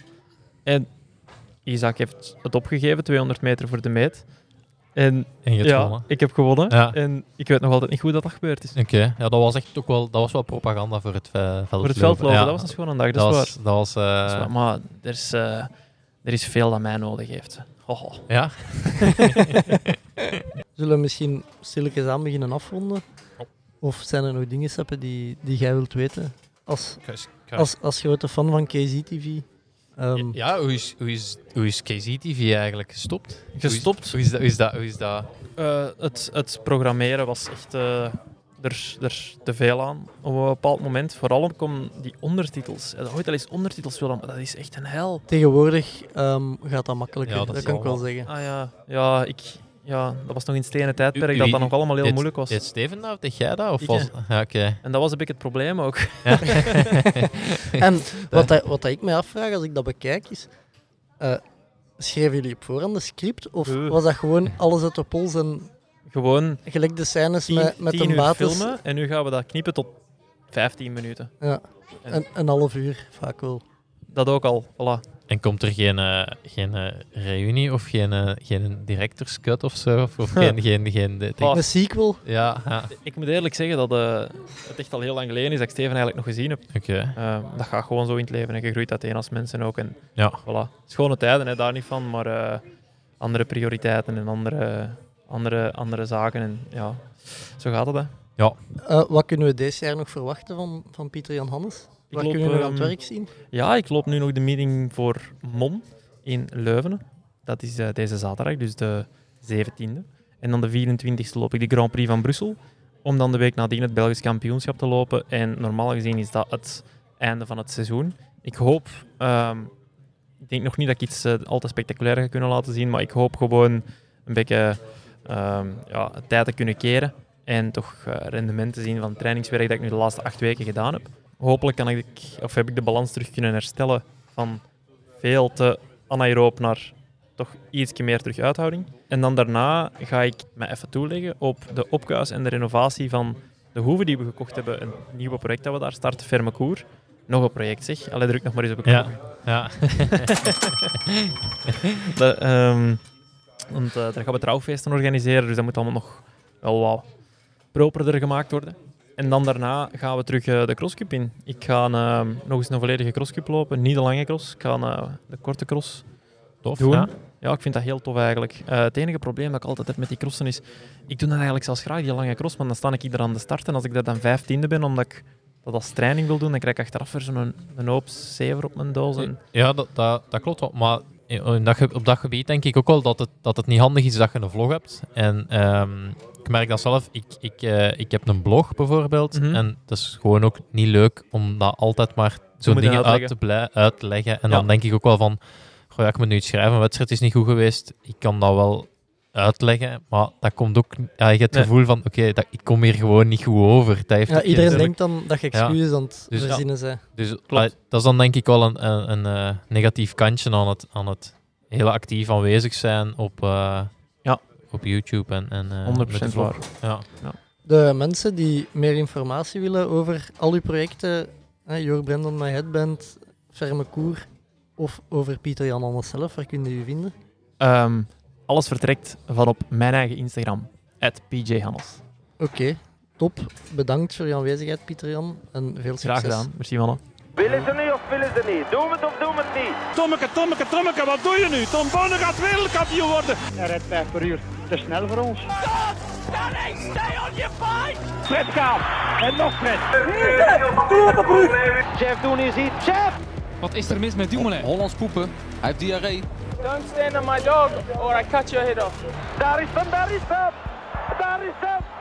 En Isaac heeft het opgegeven, 200 meter voor de meet. En En je hebt ja, gewonnen. ik heb gewonnen. Ja. En ik weet nog altijd niet hoe dat, dat gebeurd is. Oké, ja, dat was echt ook wel, dat was wel propaganda voor het uh, veldlopen. Voor het veldlopen, Ja, dat was een schone dag, dat, dat is was, waar. dat was, eh, Dat is waar. Maar er is, eh, er is veel dat mij nodig heeft. Hoho. ja, Zullen we misschien stilletjes aan beginnen afronden? Of zijn er nog dingen, Seppe, die, die jij wilt weten? Als, als, als grote fan van KZ-TV. Ehm, ja, hoe is, hoe is, hoe is KZ-TV eigenlijk gestopt? Gestopt? Hoe is, hoe is dat? Hoe is dat? Hoe is dat? Eh, het, het programmeren was echt eh, er, er te veel aan op een bepaald moment. Vooral om die ondertitels. Had ooit al eens ondertitels willen, maar dat is echt een hel. Tegenwoordig ehm, gaat dat makkelijker, Ja, dat, dat kan ik wel wel. zeggen. Ah ja, ja, ik, ja dat was nog in het stenen tijdperk U- dat u- dat nog allemaal heel deed- moeilijk was. Deed Steven dat of deed jij dat? Of Ik, was... Ja, oké. En dat was een beetje het probleem ook. En wat, dat, wat dat ik mij afvraag als ik dat bekijk is... eh, schreven jullie op voorhand de script? Of was dat gewoon alles uit de pols en Gewoon gelijk de scènes tien, met, met tien een uur basis? filmen en nu gaan we dat knippen tot 15 minuten. Ja, een, een half uur vaak wel. Dat ook al, voilà. En komt er geen, eh, geen eh, reunie of geen, eh, geen director's cut of zo? Of, of geen... geen, geen de, Oh. Een sequel? Ja, ja. Ik moet eerlijk zeggen dat eh, het echt al heel lang geleden is dat ik Steven eigenlijk nog gezien heb. oké. Eh, dat gaat gewoon zo in het leven en je groeit uiteen als mensen ook. En Ja. voilà. Schone tijden, hè, daar niet van, maar eh, andere prioriteiten en andere, andere, andere zaken. En ja, zo gaat het. Hè. Eh, wat kunnen we deze jaar nog verwachten van, van Pieter Jan Hannes? Ik loop, kunnen we nog aan het ehm, werk zien? Ja, ik loop nu nog de meeting voor MON in Leuven. Dat is eh, deze zaterdag, dus de 17e. En dan de 24e loop ik de Grand Prix van Brussel. Om dan de week nadien het Belgisch kampioenschap te lopen. En normaal gezien is dat het einde van het seizoen. Ik hoop, ehm, ik denk nog niet dat ik iets eh, al te spectaculair ga kunnen laten zien, maar ik hoop gewoon een beetje ehm, ja, tijd te kunnen keren. En toch eh, rendement te zien van het trainingswerk dat ik nu de laatste acht weken gedaan heb. Hopelijk kan ik, of heb ik de balans terug kunnen herstellen van veel te anaeroop naar toch iets meer terug uithouding. En dan daarna ga ik me even toeleggen op de opkuis en de renovatie van de hoeve die we gekocht hebben. Een nieuwe project dat we daar starten, Fermecour. Nog een project zeg. Allee, druk nog maar eens op knop. Ja. Ja. De, ehm, want eh, daar gaan we trouwfeesten organiseren, dus dat moet allemaal nog wel wat properder gemaakt worden. En dan daarna gaan we terug eh, de crosscup in. Ik ga ehm, nog eens een volledige crosscup lopen, niet de lange cross. Ik ga eh, de korte cross Tof, doen. ja. Ja. ik vind dat heel tof eigenlijk. Eh, het enige probleem dat ik altijd heb met die crossen is, ik doe dan eigenlijk zelfs graag die lange cross, maar dan sta ik hier aan de start en als ik daar dan vijftiende ben, omdat ik dat als training wil doen, dan krijg ik achteraf weer zo'n een hoop zever op mijn doos. En, Ja, dat, dat, dat klopt wel. Maar dat, op dat gebied denk ik ook wel dat het, dat het niet handig is dat je een vlog hebt. En ehm, ik merk dat zelf. Ik, ik, eh, ik heb een blog bijvoorbeeld. Mhm. En het is gewoon ook niet leuk om dat altijd maar zo'n dingen uit uitleggen. te, blij, uit te leggen. En Ja. dan denk ik ook wel van, goh, ja, ik moet nu iets schrijven, een wedstrijd is niet goed geweest. Ik kan dat wel uitleggen, maar dat komt ook... Ja, je hebt het Nee. gevoel van, oké, dat ik kom hier gewoon niet goed over. Dat heeft Ja, iedereen denkt dan dat je excuses aan het Dus verzinnen bent. Dus dat is dan denk ik wel een, een, een eh, negatief kantje aan het, aan het heel actief aanwezig zijn op, eh. Op YouTube en, en eh, 100% met de vlog. waar. Ja. De mensen die meer informatie willen over al uw projecten, hè, Your Brand on My Headband, Ferme Koer of over Pieter Jan Anders zelf? Waar kunnen u vinden? Ehm, alles vertrekt van op mijn eigen Instagram, PJHannes. Oké, top. Bedankt voor je aanwezigheid, Pieter Jan. En veel succes. Graag gedaan. Merci mannen. Willen ze niet of willen ze niet? Doen het of doen het niet? Tommeke, Tommeke, Tommeke, wat doe je nu? Tom Bonne gaat wereldkampioen worden. Hij rijdt 5 per uur. Te snel voor ons. Fred gaat. En nog Fred. Doe op de brug. Jeff doen is iets. Jeff! Wat is er mis met Dumoulin? Hollands poepen. Hij heeft diarree. Don't stand on my dog or I cut your head off. Daar is hem, daar is hem. Daar is hem.